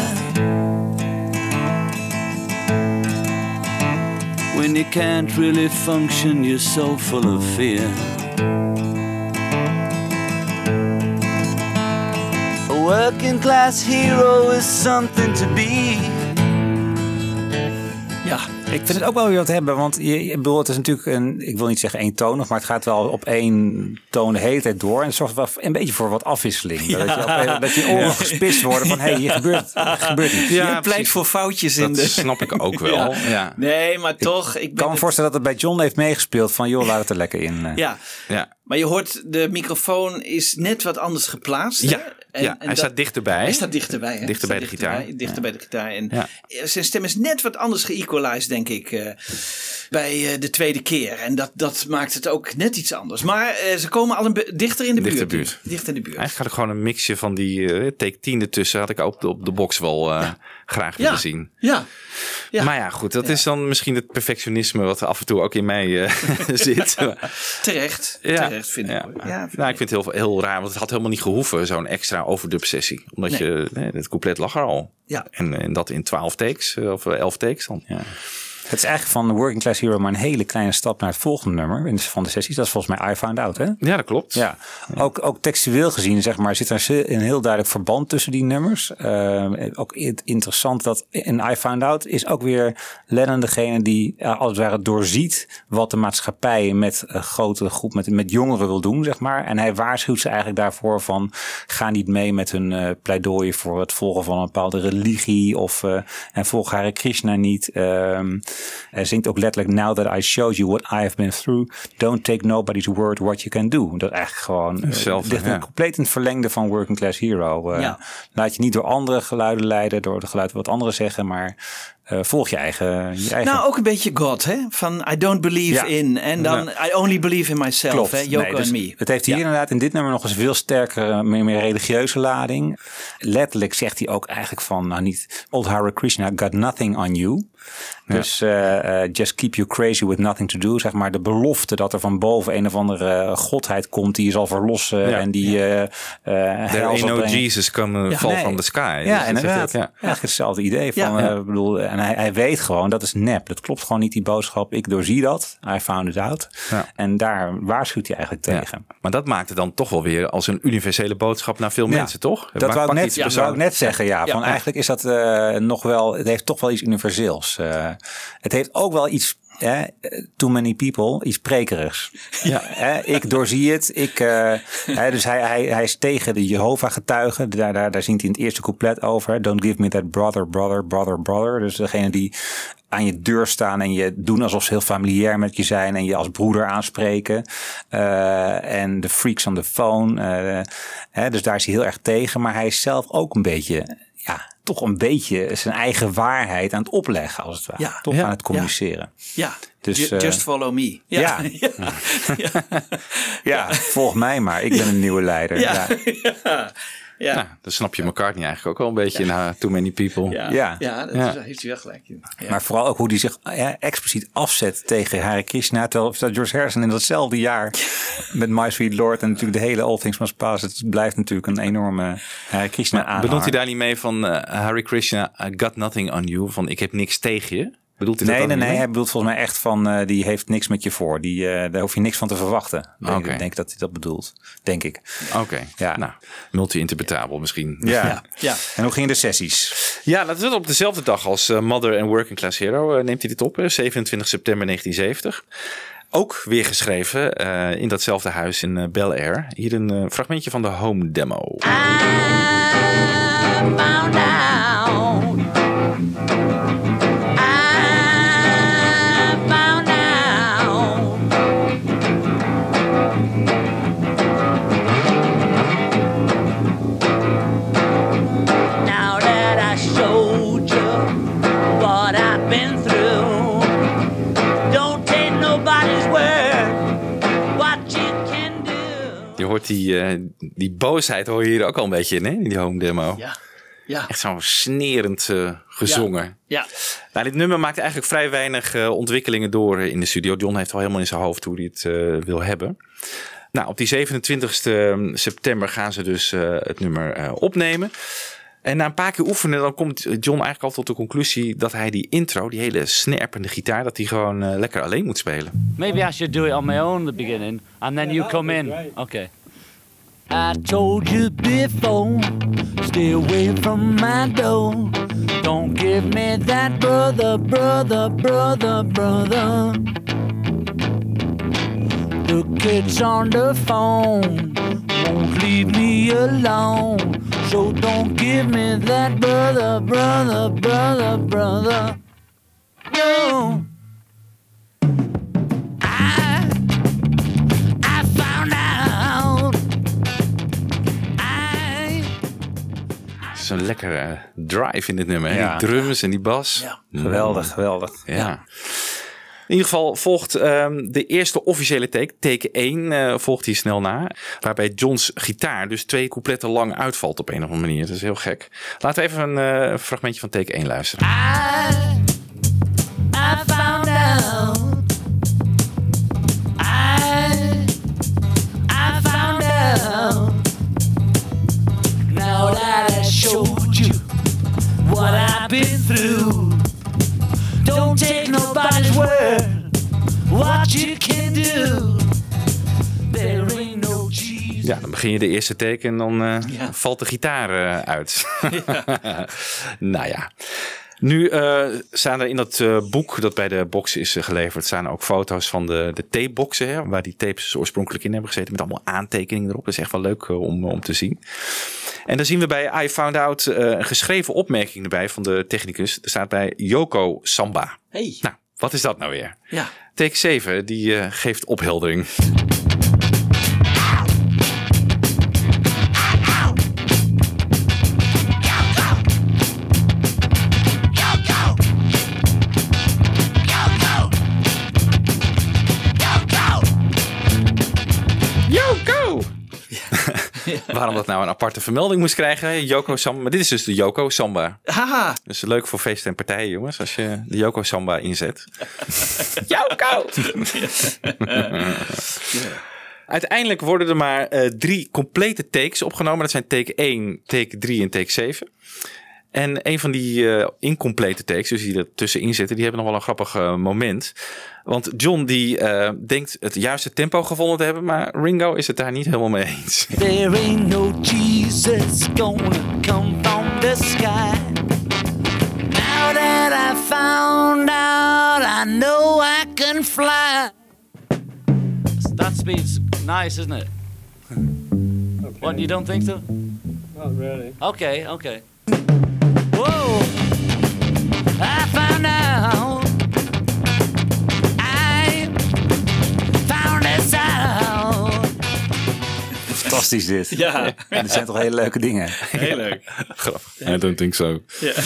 When you can't really function, you're so full of fear. Working class hero is something to be. Ja, ik vind het ook wel weer wat hebben, want je, je bedoel, het is natuurlijk een, ik wil niet zeggen eentonig, maar het gaat wel op één toon de hele tijd door en het zorgt wel een beetje voor wat afwisseling. Dat, je, op- dat je oren Ja. gespitst worden van, hé, hey, hier gebeurt, gebeurt iets. Ja, je pleit voor foutjes in Dat de... snap ik ook wel. Ja. Nee, maar toch. Ik kan me voorstellen dat het bij John heeft meegespeeld van, joh, laat het er lekker in. eh. Ja. Ja. maar je hoort, de microfoon is net wat anders geplaatst. hè? Ja, ja, hij staat dichterbij. Hij staat dichterbij. Hè? Dichter bij de Staat gitaar. dichterbij, Dichter bij de gitaar. En Ja. zijn stem is net wat anders geëqualized, denk ik, eh, bij eh, de tweede keer. En dat, dat maakt het ook net iets anders. Maar eh, ze komen al een dichter in de Dichter buurt. buurt. Dichter in de buurt. Eigenlijk had ik gewoon een mixje van die take 10 ertussen. Had ik ook op de box wel graag willen Ja. zien. Ja. ja. Maar ja, goed. Dat is dan misschien het perfectionisme wat af en toe ook in mij zit. Terecht. Ja. Terecht, vind Ja. ik. Ja, nou, ik vind het heel, heel raar, want het had helemaal niet gehoeven, zo'n extra overdub sessie. Omdat Nee. je, nee, het couplet lag er al. Ja. En, en dat in 12 takes, of 11 takes dan. Ja. Het is eigenlijk van Working Class Hero maar een hele kleine stap naar het volgende nummer in de- van de sessies. Dat is volgens mij I Found Out, hè? Ja, dat klopt. Ja, ook, ook textueel gezien, zeg maar, zit er een heel duidelijk verband tussen die nummers. Eh, ook interessant dat in I Found Out is ook weer Lennon degene die eh, als het ware doorziet wat de maatschappij met een grote groep, met, met jongeren wil doen, zeg maar. En hij waarschuwt ze eigenlijk daarvoor van, ga niet mee met hun eh pleidooien voor het volgen van een bepaalde religie of en volg Hare Krishna niet. Ehm, hij zingt ook letterlijk, now that I showed you what I have been through, don't take nobody's word what you can do. Dat eigenlijk gewoon eh, Hetzelfde, ligt ja. een compleet in het verlengde van Working Class Hero. Eh, Ja. Laat je niet door andere geluiden leiden, door de geluiden wat anderen zeggen, maar eh, volg je eigen, je eigen Nou, ook een beetje God, hè? Van I don't believe Ja. in. En dan I only believe in myself, Klopt. hè? Yoko Nee, dus en me. Het heeft hier inderdaad in dit nummer nog eens veel sterker, meer, meer religieuze lading. Letterlijk zegt hij ook eigenlijk van, nou niet, Old Hare Krishna got nothing on you. Dus eh, eh, just keep you crazy with nothing to do. Zeg maar de belofte dat er van boven een of andere eh, godheid komt die je zal verlossen. Ja. En die eh eh, There no. Jesus come Ja, fall nee. from the sky. Dus Ja, dat zegt inderdaad. ook, ja. Eigenlijk hetzelfde idee. Van, Ja. eh, bedoel, en hij, hij weet gewoon, dat is nep. Dat klopt gewoon niet, die boodschap. Ik doorzie dat. I found it out. Ja. En daar waarschuwt hij eigenlijk Ja. tegen. Maar dat maakt het dan toch wel weer als een universele boodschap naar veel mensen, toch? Dat wou ik, net, wou ik net zeggen, ja. Ja. Van eigenlijk is dat eh, nog wel, het heeft toch wel iets universeels. Eh, het heeft ook wel iets, eh, too many people, iets prekerigs. Ja. Eh, ik doorzie het. Ik, eh, hè, dus hij, hij, hij is tegen de Jehovah-getuigen. Daar, daar, daar zingt hij in het eerste couplet over. Don't give me that brother, brother, brother, brother. Dus degene die aan je deur staan en je doen alsof ze heel familiair met je zijn en je als broeder aanspreken. Eh, en de freaks on the phone. eh, hè, dus daar is hij heel erg tegen. Maar hij is zelf ook een beetje, ja, toch een beetje zijn eigen waarheid aan het opleggen, als het ware. Ja. toch Ja. aan het communiceren. Ja, Dus, Ju- eh, just follow me. Ja. Ja. Ja, volg mij maar. Ik ben een nieuwe leider. Ja. Ja. Ja. Nou, dan snap je McCartney eigenlijk ook wel een beetje na Too Many People. Ja, Ja. ja. dat Ja. Is, heeft hij wel gelijk in. Ja. Maar vooral ook hoe hij zich ja, expliciet afzet tegen Hare Krishna. Terwijl George Harrison in datzelfde jaar met My Sweet Lord en natuurlijk de hele All Things Must Pass. Het blijft natuurlijk een enorme Hare Krishna aan. Bedoelt hij daar niet mee van eh, Harry Krishna, I got nothing on you? Van ik heb niks tegen je? Bedoelt hij Nee, dat nee, nee. Hij bedoelt volgens mij echt van, eh, die heeft niks met je voor. Die, eh, daar hoef je niks van te verwachten. Ik denk dat hij dat bedoelt. Denk ik. Oké, Ja. nou, multi-interpretabel misschien. Ja. Ja. En hoe gingen de sessies? Ja, dat is op dezelfde dag als eh, Mother and Working Class Hero eh, neemt hij dit op, eh, 27 september 1970. Ook weer geschreven eh, in datzelfde huis in Bel Air. Hier een fragmentje van de home demo. found out. Die, eh, die boosheid hoor je hier ook al een beetje in, hè? In die home demo. Ja. Ja. Echt zo snerend eh, gezongen. Ja. Nou, dit nummer maakt eigenlijk vrij weinig eh, ontwikkelingen door in de studio. John heeft al helemaal in zijn hoofd hoe hij het eh, wil hebben. Nou, op die 27 september gaan ze dus eh, het nummer eh, opnemen. En na een paar keer oefenen, dan komt John eigenlijk al tot de conclusie dat hij die intro, die hele snerpende gitaar, dat hij gewoon lekker alleen moet spelen. Maybe I should do it on my own at the beginning, and then you come in. Okay. I told you before, stay away from my door. Don't give me that brother, brother, brother, brother. The kids on the phone won't leave me alone. So don't give me that brother, brother, brother, brother. No. Een lekkere drive in dit nummer. hè? Ja. Die drums en die bas. Geweldig, geweldig. Ja. In ieder geval volgt ehm, de eerste officiële take, take 1, eh, volgt hier snel na. Waarbij John's gitaar dus twee coupletten lang uitvalt op een of andere manier. Dat is heel gek. Laten we even een eh, fragmentje van take 1 luisteren. I found out. What I've been through. Don't take nobody's word. What you can do. There ain't no Jesus. Ja, dan begin je de eerste take en dan eh, valt de gitaar eh, uit. nou ja. Nu eh, staan er in dat eh, boek dat bij de box is geleverd, staan ook foto's van de, de tapeboxen, hè, waar die tapes oorspronkelijk in hebben gezeten, met allemaal aantekeningen erop. Dat is echt wel leuk om, om te zien. En dan zien we bij I Found Out eh, een geschreven opmerking erbij van de technicus. Er staat bij Yoko Samba. Hey. Nou, wat is dat nou weer? Ja. Take 7, die eh, geeft opheldering. Waarom dat nou een aparte vermelding moest krijgen, hè? Yoko Samba. Maar dit is dus de Yoko Samba. Haha. Dus leuk voor feesten en partijen, jongens, als je de Yoko Samba inzet. Yoko! Uiteindelijk worden er maar eh, drie complete takes opgenomen. Dat zijn take 1, take 3 en take 7. En een van die eh, incomplete takes, dus die er tussenin zitten, die hebben nog wel een grappig eh, moment. Want John die eh, denkt het juiste tempo gevonden te hebben, maar Ringo is het daar niet helemaal mee eens. There ain't no Jesus gonna come from the sky. Now that I found out, I know I can fly. That speed's nice, isn't it? What, you don't think so? Not really. Okay, okay. Whoa, I found out. Fantastisch dit. Ja. En dit zijn toch hele leuke dingen. Heel leuk. Grappig. I don't think so. Ja.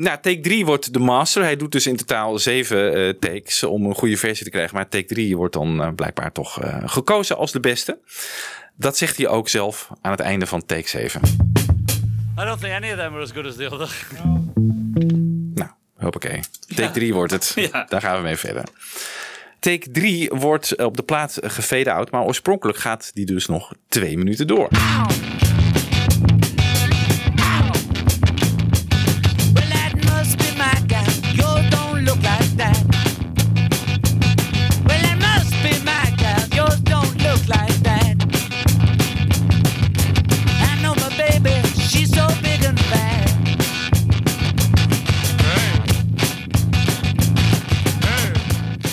Nou, take 3 wordt de master. Hij doet dus in totaal zeven eh, takes om een goede versie te krijgen. Maar take 3 wordt dan eh, blijkbaar toch eh, gekozen als de beste. Dat zegt hij ook zelf aan het einde van take 7. I don't think any of them are as good as the other. Nou, hoppakee. Take 3 wordt het. Ja. Daar gaan we mee verder. Take 3 wordt op de plaat gefade out. Maar oorspronkelijk gaat die dus nog twee minuten door.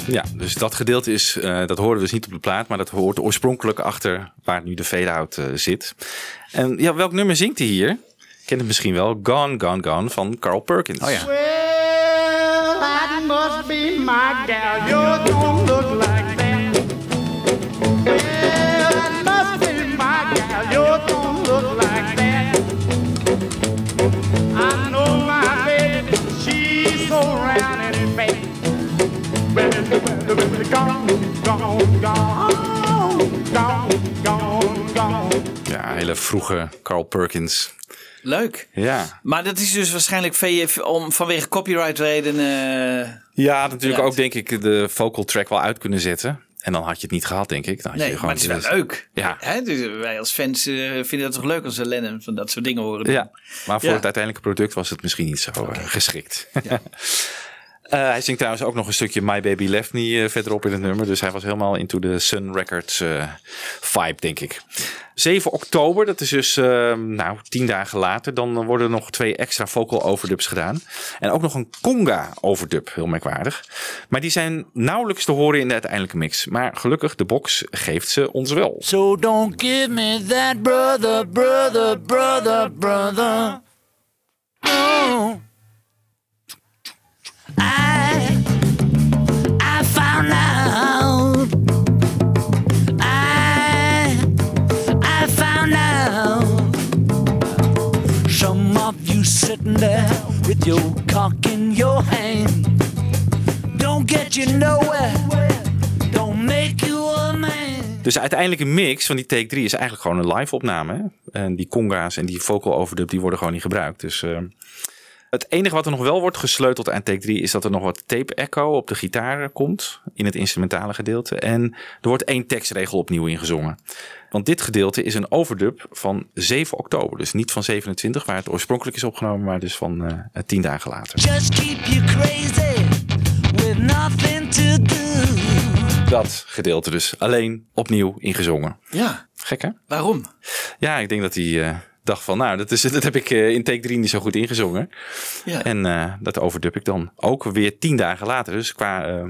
Ja, dus dat gedeelte is, eh, dat horen we dus niet op de plaat, maar dat hoort oorspronkelijk achter waar nu de fade-out eh, zit. En ja, welk nummer zingt hij hier? Ken het misschien wel. Gone, Gone, Gone van Carl Perkins. Oh ja. Well, vroege Carl Perkins. Leuk. Ja. Maar dat is dus waarschijnlijk VF om, vanwege copyright redenen. Ja, natuurlijk Ja. ook denk ik de vocal track wel uit kunnen zetten. En dan had je het niet gehad, denk ik. Dan had Nee, je gewoon maar het is wel dus- leuk. Ja. Hè? Dus wij als fans eh, vinden het toch leuk als we Lennon van dat soort dingen horen. doen. Ja, maar voor Ja. het uiteindelijke product was het misschien niet zo eh, geschikt. Eh, hij zingt trouwens ook nog een stukje My Baby Left Me eh, verderop in het nummer. Dus hij was helemaal into de Sun Records eh, vibe, denk ik. 7 oktober, dat is dus eh, nou, tien dagen later. Dan worden er nog twee extra vocal overdubs gedaan. En ook nog een conga overdub, heel merkwaardig. Maar die zijn nauwelijks te horen in de uiteindelijke mix. Maar gelukkig, de box geeft ze ons wel. So don't give me that brother, brother, brother, brother. I, I found out. I, I found out. Some of you sitting there with your cock in your hand. Don't get you nowhere. Don't make you a man. Dus de uiteindelijke mix van die take 3 is eigenlijk gewoon een live opname. Hè? En die conga's en die vocal overdub die worden gewoon niet gebruikt. Dus eh, het enige wat er nog wel wordt gesleuteld aan take 3 is dat er nog wat tape echo op de gitaar komt in het instrumentale gedeelte. En er wordt één tekstregel opnieuw ingezongen. Want dit gedeelte is een overdub van 7 oktober. Dus niet van 27 waar het oorspronkelijk is opgenomen, maar dus van eh, tien dagen later. Just keep you crazy with nothing to do. Dat gedeelte dus alleen opnieuw ingezongen. Ja. Gek hè? Waarom? Ja, ik denk dat hij eh, dacht van, nou, dat, is, dat heb ik eh, in take 3 niet zo goed ingezongen. Ja. En eh, dat overdub ik dan ook weer tien dagen later. Dus qua eh,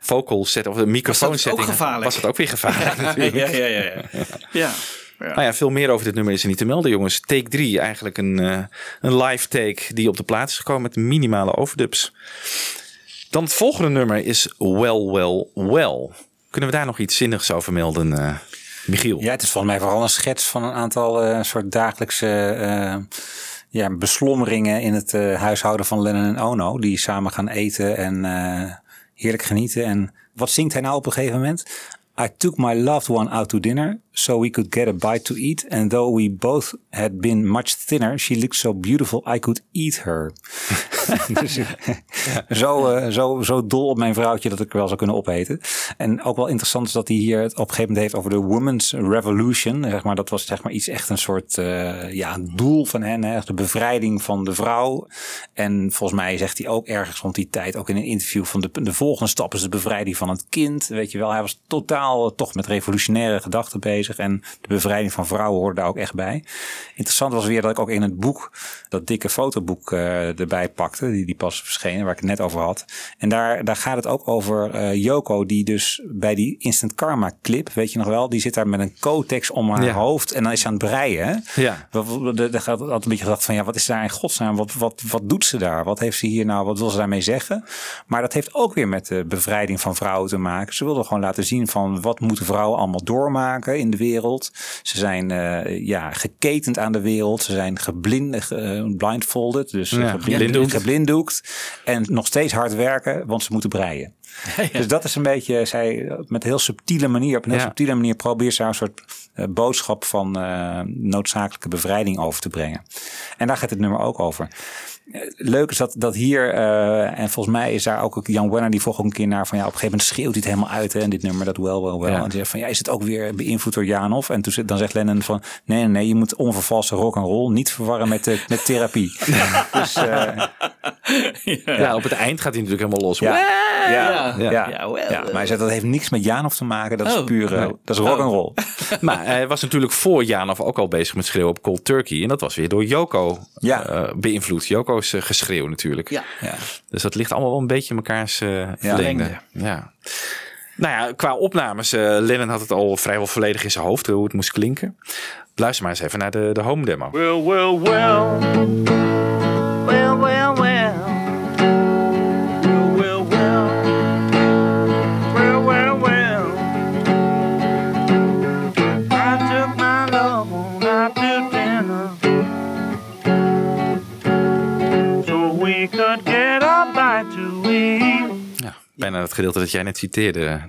vocal set of de microfoon setting was het ook weer gevaarlijk natuurlijk. ja, ja, ja, ja. ja. Nou ja, veel meer over dit nummer is er niet te melden, jongens. Take 3, eigenlijk een, een live take die op de plaats is gekomen met minimale overdubs. Dan het volgende nummer is Well, Well, Well. Kunnen we daar nog iets zinnigs over melden, Michiel? Ja, het is volgens mij vooral een schets van een aantal eh, soort dagelijkse eh, ja, beslommeringen in het eh, huishouden van Lennon en Ono. Die samen gaan eten en heerlijk genieten. En wat zingt hij nou op een gegeven moment? I took my loved one out to dinner so we could get a bite to eat. And though we both had been much thinner, she looked so beautiful I could eat her. dus, zo, eh, zo, zo dol op mijn vrouwtje dat ik wel zou kunnen opeten. En ook wel interessant is dat hij hier het op een gegeven moment heeft over de Women's Revolution. Zeg maar, dat was zeg maar iets echt een soort eh, ja, doel van hen. Hè, de bevrijding van de vrouw. En volgens mij zegt hij ook ergens rond die tijd, ook in een interview, van de, de volgende stap is de bevrijding van het kind. Weet je wel, hij was totaal toch met revolutionaire gedachten bezig. En de bevrijding van vrouwen hoorde daar ook echt bij. Interessant was weer dat ik ook in het boek, dat dikke fotoboek eh, erbij pakte, die, die pas verschenen, waar ik het net over had. En daar, daar gaat het ook over eh Yoko, die dus bij die Instant Karma clip, weet je nog wel, die zit daar met een cotex om haar Ja. hoofd en dan is ze aan het breien. hè? Ja. De- gaat altijd een beetje gedacht van ja, wat is daar in godsnaam? Wat, wat, wat doet ze daar? Wat heeft ze hier nou? Wat wil ze daarmee zeggen? Maar dat heeft ook weer met de bevrijding van vrouwen te maken. Ze wilden gewoon laten zien van wat moeten vrouwen allemaal doormaken in de wereld. Ze zijn eh, ja, geketend aan de wereld. Ze zijn geblind, ge- blindfolded, dus Ja, geblind- geblinddoekt. geblinddoekt. En nog steeds hard werken, want ze moeten breien. Dus dat is een beetje, zij met een heel subtiele manier, op een heel Ja. subtiele manier probeert ze een soort boodschap van noodzakelijke bevrijding over te brengen. En daar gaat het nummer ook over. Eh, Leuk is dat, dat hier, eh, en volgens mij is daar ook Jan Wenner, die een keer naar van ja, op een gegeven moment schreeuwt hij het helemaal uit hè, in dit nummer, dat wel, wel, wel. Ja. En die zegt van ja, is het ook weer beïnvloed door Janov? En toen, zit- dan zegt Lennon van nee, nee, nee, je moet onvervalste rock and roll niet verwarren met, eh, met therapie. dus, eh, Ja. op het eind gaat hij natuurlijk helemaal los. Ja. Ja, Ja. ja, ja, Ja, wel, maar hij zegt dat heeft niks met Janov te maken. Dat is Oh. puur, dat is rock and roll. Maar hij was natuurlijk voor Janov ook al bezig met schreeuwen op Cold Turkey. En dat was weer door Joko eh, beïnvloed. Joko's eh, geschreeuw natuurlijk. Ja. Dus dat ligt allemaal wel een beetje in mekaars eh verlengde. Verlengde. Ja. Nou ja, qua opnames. eh Lennon had het al vrijwel volledig in zijn hoofd hoe het moest klinken. Luister maar eens even naar de, de home demo. Well, well, well. Well, het gedeelte dat jij net citeerde.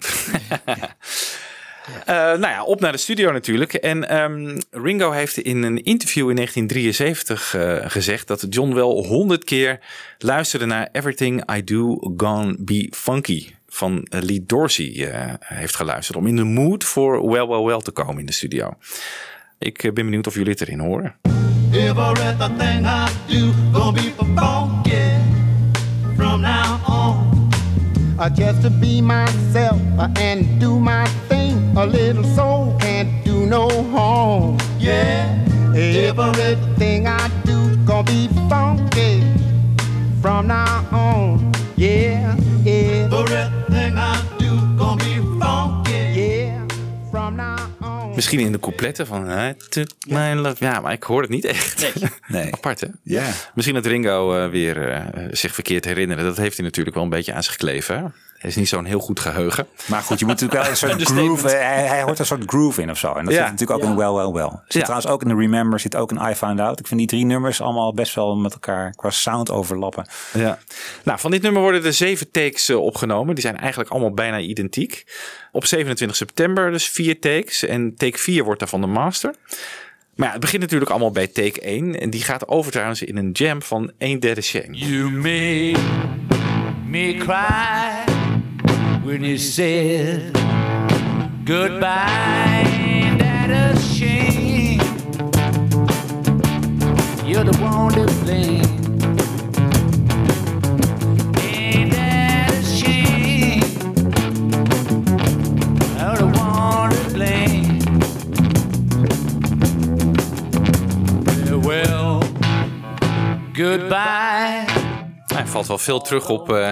Eh, nou ja, op naar de studio natuurlijk. En ehm, Ringo heeft in een interview in 1973 eh, gezegd dat John wel honderd keer luisterde naar Everything I Do Gonna Be Funky van eh, Lee Dorsey heeft geluisterd om in de mood voor Well Well Well te komen in de studio. Ik ben benieuwd of jullie het erin horen. Everything I do be funky from now. Uh, just to be myself uh, and do my thing. A little soul can't do no harm. Yeah, everything I do gonna be funky from now on. Yeah, yeah. Everything I Misschien in de coupletten van my love. Ja, maar ik hoor het niet echt. Nee. Apart hè? Ja. Misschien dat Ringo eh, weer eh, zich verkeerd herinneren. Dat heeft hij natuurlijk wel een beetje aan zich gekleven. Is niet zo'n heel goed geheugen. Maar goed, je moet natuurlijk wel een soort groove. eh, Hij, hij hoort een soort groove in of zo. En dat Ja. zit natuurlijk ook in Well, Well, Well. Zit Ja. trouwens ook in de Remember, zit ook in I Found Out. Ik vind die drie nummers allemaal best wel met elkaar qua sound overlappen. Ja. Nou, van dit nummer worden er zeven takes eh, opgenomen. Die zijn eigenlijk allemaal bijna identiek. Op 27 september dus vier takes. En take 4 wordt daarvan de master. Maar ja, het begint natuurlijk allemaal bij take 1. En die gaat over trouwens in een jam van 1 derde shame. You made me cry when you said goodbye. Ain't that a shame? You're the one to blame. Goodbye. Er valt wel veel terug op eh,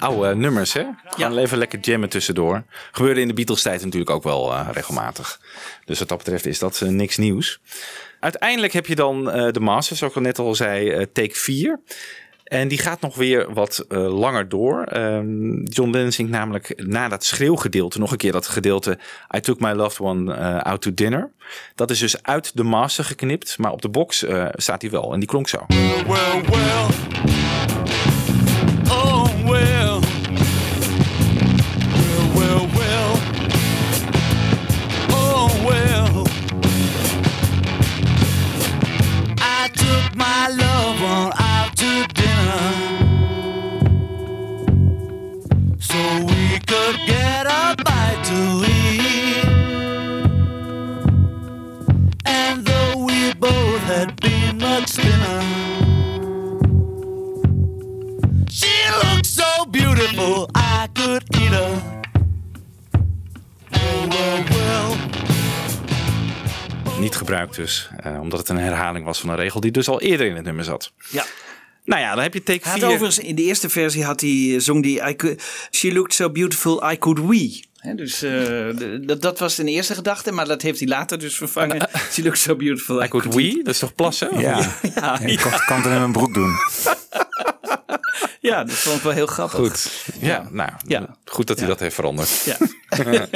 oude nummers, hè? Gaan even lekker jammen tussendoor. Gebeurde in de Beatles tijd natuurlijk ook wel eh, regelmatig. Dus wat dat betreft is dat eh, niks nieuws. Uiteindelijk heb je dan eh, de Masters, zoals ik al net al zei, eh, take 4. En die gaat nog weer wat eh, langer door. Ehm, John Lennon zingt namelijk na dat schreeuwgedeelte nog een keer dat gedeelte I took my loved one eh, out to dinner. Dat is dus uit de master geknipt, maar op de box eh, staat hij wel. En die klonk zo. Well, well. My dus, eh, omdat het een herhaling was van een regel die dus al eerder in het nummer zat. Ja. Nou ja, dan heb je take Hij had 4. overigens in de eerste versie had hij, zong die I could, She looked so beautiful I could we. Hè, dus eh, dat, dat was zijn eerste gedachte, maar dat heeft hij later dus vervangen. She looked so beautiful I, could we. Dat is toch plassen? Ja, ja, ik kan, het in mijn broek doen. ja, dat vond ik wel heel grappig. Goed. Ja, nou, Ja. goed dat hij dat heeft veranderd. Ja.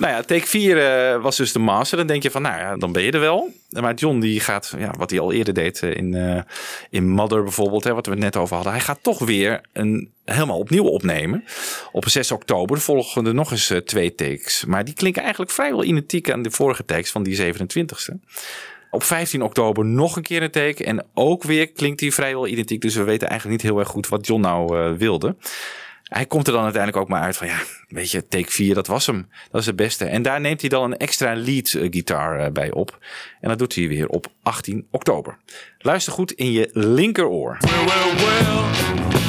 nou ja, take 4 was dus de master. Dan denk je van, nou ja, dan ben je er wel. Maar John die gaat, ja, wat hij al eerder deed eh, in, eh, in Mother bijvoorbeeld, hè, wat we het net over hadden. Hij gaat toch weer een helemaal opnieuw opnemen. Op 6 oktober volgen er nog eens eh, twee takes. Maar die klinken eigenlijk vrijwel identiek aan de vorige takes van die 27e. Op 15 oktober nog een keer een take. En ook weer klinkt die vrijwel identiek. Dus we weten eigenlijk niet heel erg goed wat John nou eh, wilde. Hij komt er dan uiteindelijk ook maar uit van ja, weet je, take 4, dat was hem. Dat is het beste. En daar neemt hij dan een extra lead eh, gitaar eh, bij op. En dat doet hij weer op 18 oktober. Luister goed in je linkeroor. Well, well.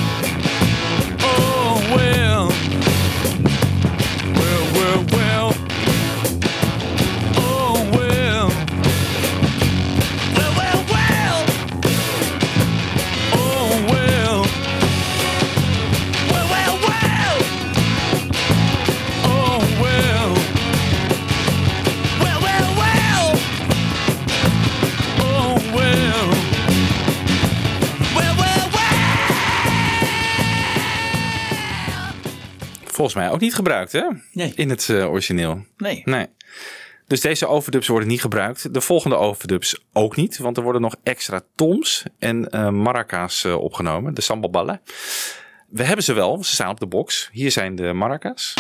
Volgens mij ook niet gebruikt, hè? Nee. In het eh, origineel. Nee. Nee. Dus deze overdubs worden niet gebruikt. De volgende overdubs ook niet. Want er worden nog extra toms en eh maracas eh, opgenomen. De sambalballen. We hebben ze wel. Ze staan op de box. Hier zijn de maracas.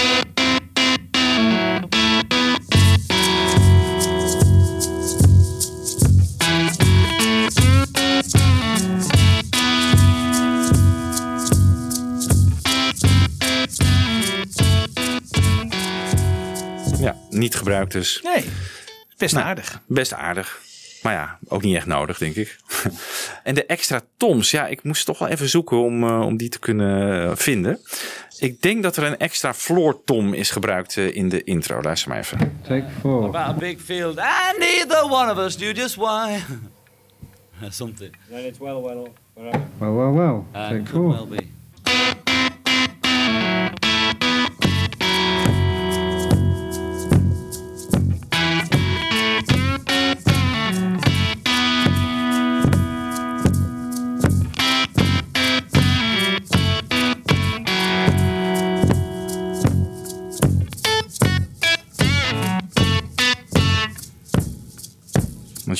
Niet gebruikt dus. Nee, best Nou, aardig. Best aardig. Maar ja, ook niet echt nodig, denk ik. en de extra toms, ja, ik moest toch wel even zoeken om, eh, om die te kunnen eh, vinden. Ik denk dat er een extra floor tom is gebruikt eh, in de intro. Luister maar even. Take four. About a big field, and neither one of us knew just why. Something. Then it's well, well, wherever. Well, well, well. Take four. well be.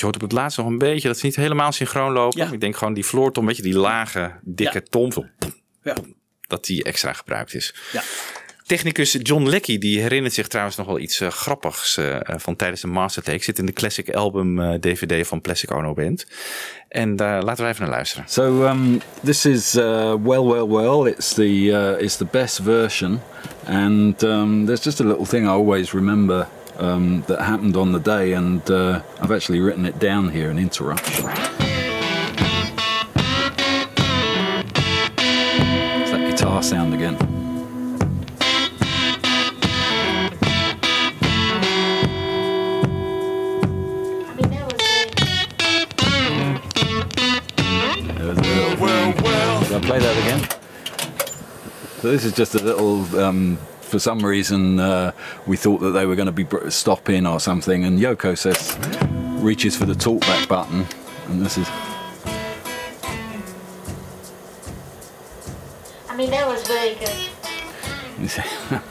Je hoort op het laatst nog een beetje dat ze niet helemaal synchroon lopen. Ik denk gewoon die floor tom, weet je, die lage, dikke tom. zo, pom, Ja. pom, dat die extra gebruikt is. Ja. Technicus John Leckie die herinnert zich trouwens nog wel iets eh, grappigs eh, van tijdens de mastertake. Zit in de classic album eh, DVD van Plastic Ono Band. En daar laten we even naar luisteren. So um, this is uh, well, well, well. It's the uh, it's the best version, and um, there's just a little thing I always remember um, that happened on the day, and uh, I've actually written it down here. An interruption. It's that guitar sound again. There was a little- Should I play that again? So this is just a little. Um, for some reason, uh, we thought that they were going to be br- stopping or something, and Yoko says, reaches for the talkback button, and this is. I mean, that was very good.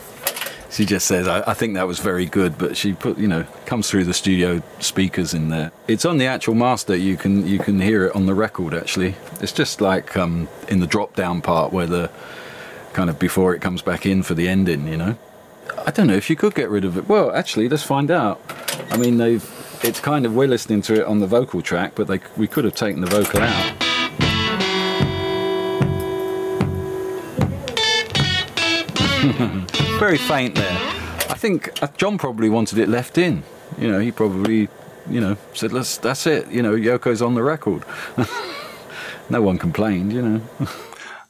she just says, I, I think that was very good, but she put, you know, comes through the studio speakers in there. It's on the actual master. You can you can hear it on the record. Actually, it's just like um, in the drop down part where the kind of before it comes back in for the ending. You know, I don't know if you could get rid of it. Well, actually, let's find out. I mean, they've. It's kind of we're listening to it on the vocal track, but they we could have taken the vocal out. Very faint there. I think uh, John probably wanted it left in. You know, he probably, you know, said, "Let's. That's it." You know, Yoko's on the record. no one complained. You know.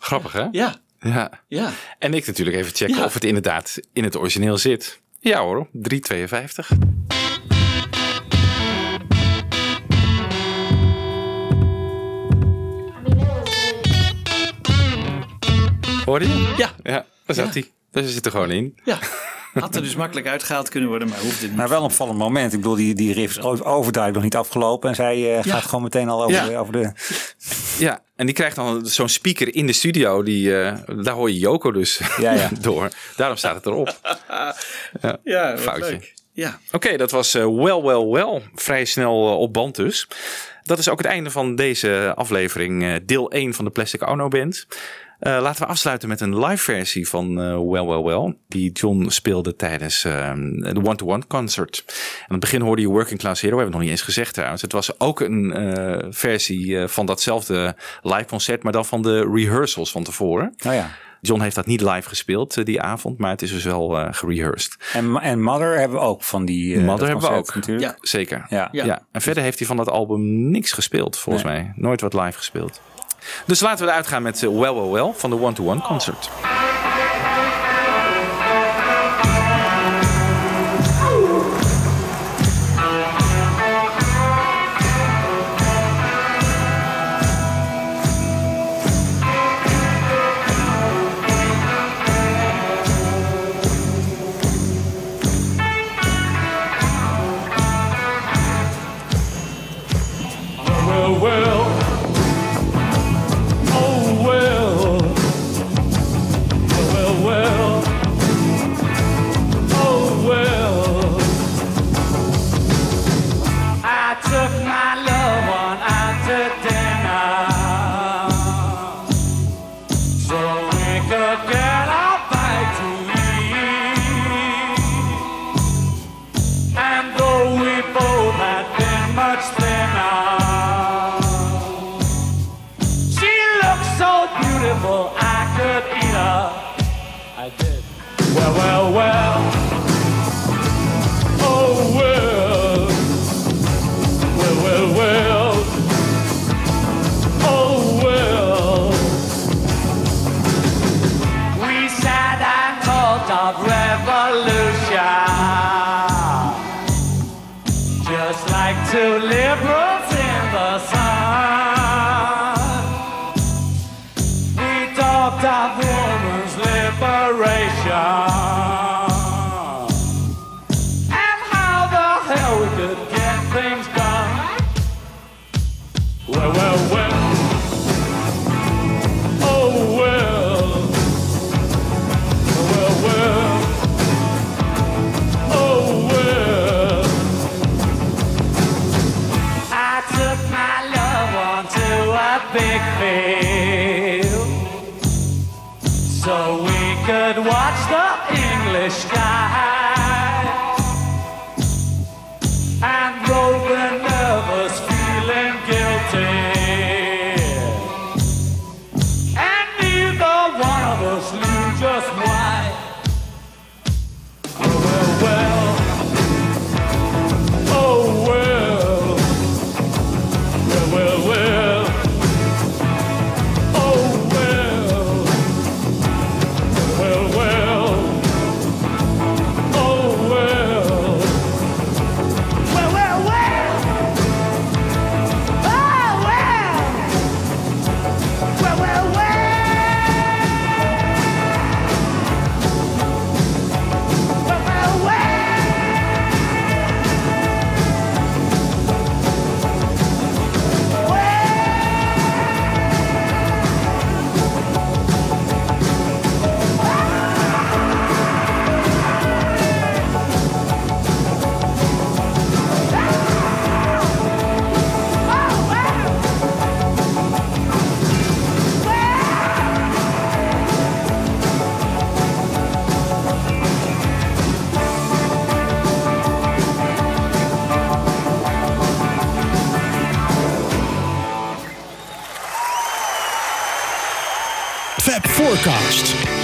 Grappig, hè? Ja. Ja. Ja. En ik natuurlijk even checken Ja. of het inderdaad in het origineel zit. Ja hoor, 352. Hoorde je? Ja. Ja, daar zat hij. Daar zit er gewoon in. Ja. Had er dus makkelijk uitgehaald kunnen worden, maar hoefde niet. Maar wel een opvallend moment. Ik bedoel, die, die riff is overduidelijk nog niet afgelopen. En zij eh, Ja. gaat gewoon meteen al over, Ja. de, over de... Ja, en die krijgt dan zo'n speaker in de studio. Die, eh, daar hoor je Joko dus Ja, ja. door. Daarom staat het erop. Ja, Ja, foutje. leuk. Ja. Oké, dat was eh, Well, Well, Well. Vrij snel op band dus. Dat is ook het einde van deze aflevering. eh, deel 1 van de Plastic Ono Band. Eh, laten we afsluiten met een live versie van eh, Well, Well, Well. Die John speelde tijdens eh, de One-to-One concert. Aan het begin hoorde je Working Class Hero. We hebben het nog niet eens gezegd trouwens. Het was ook een eh, versie eh, van datzelfde live concert. Maar dan van de rehearsals van tevoren. Oh ja. John heeft dat niet live gespeeld die avond. Maar het is dus wel eh gerehearsed. En, en Mother hebben we ook van die. eh, Mother hebben we ook. Natuurlijk. Zeker. Ja. Ja. En verder heeft hij van dat album niks gespeeld, volgens Nee. mij. Nooit wat live gespeeld. Dus laten we eruit gaan met eh, Well Well Well van de One-to-One Concert.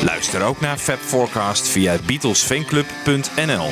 Luister ook naar Fab Forecast via beatlesfanclub.nl.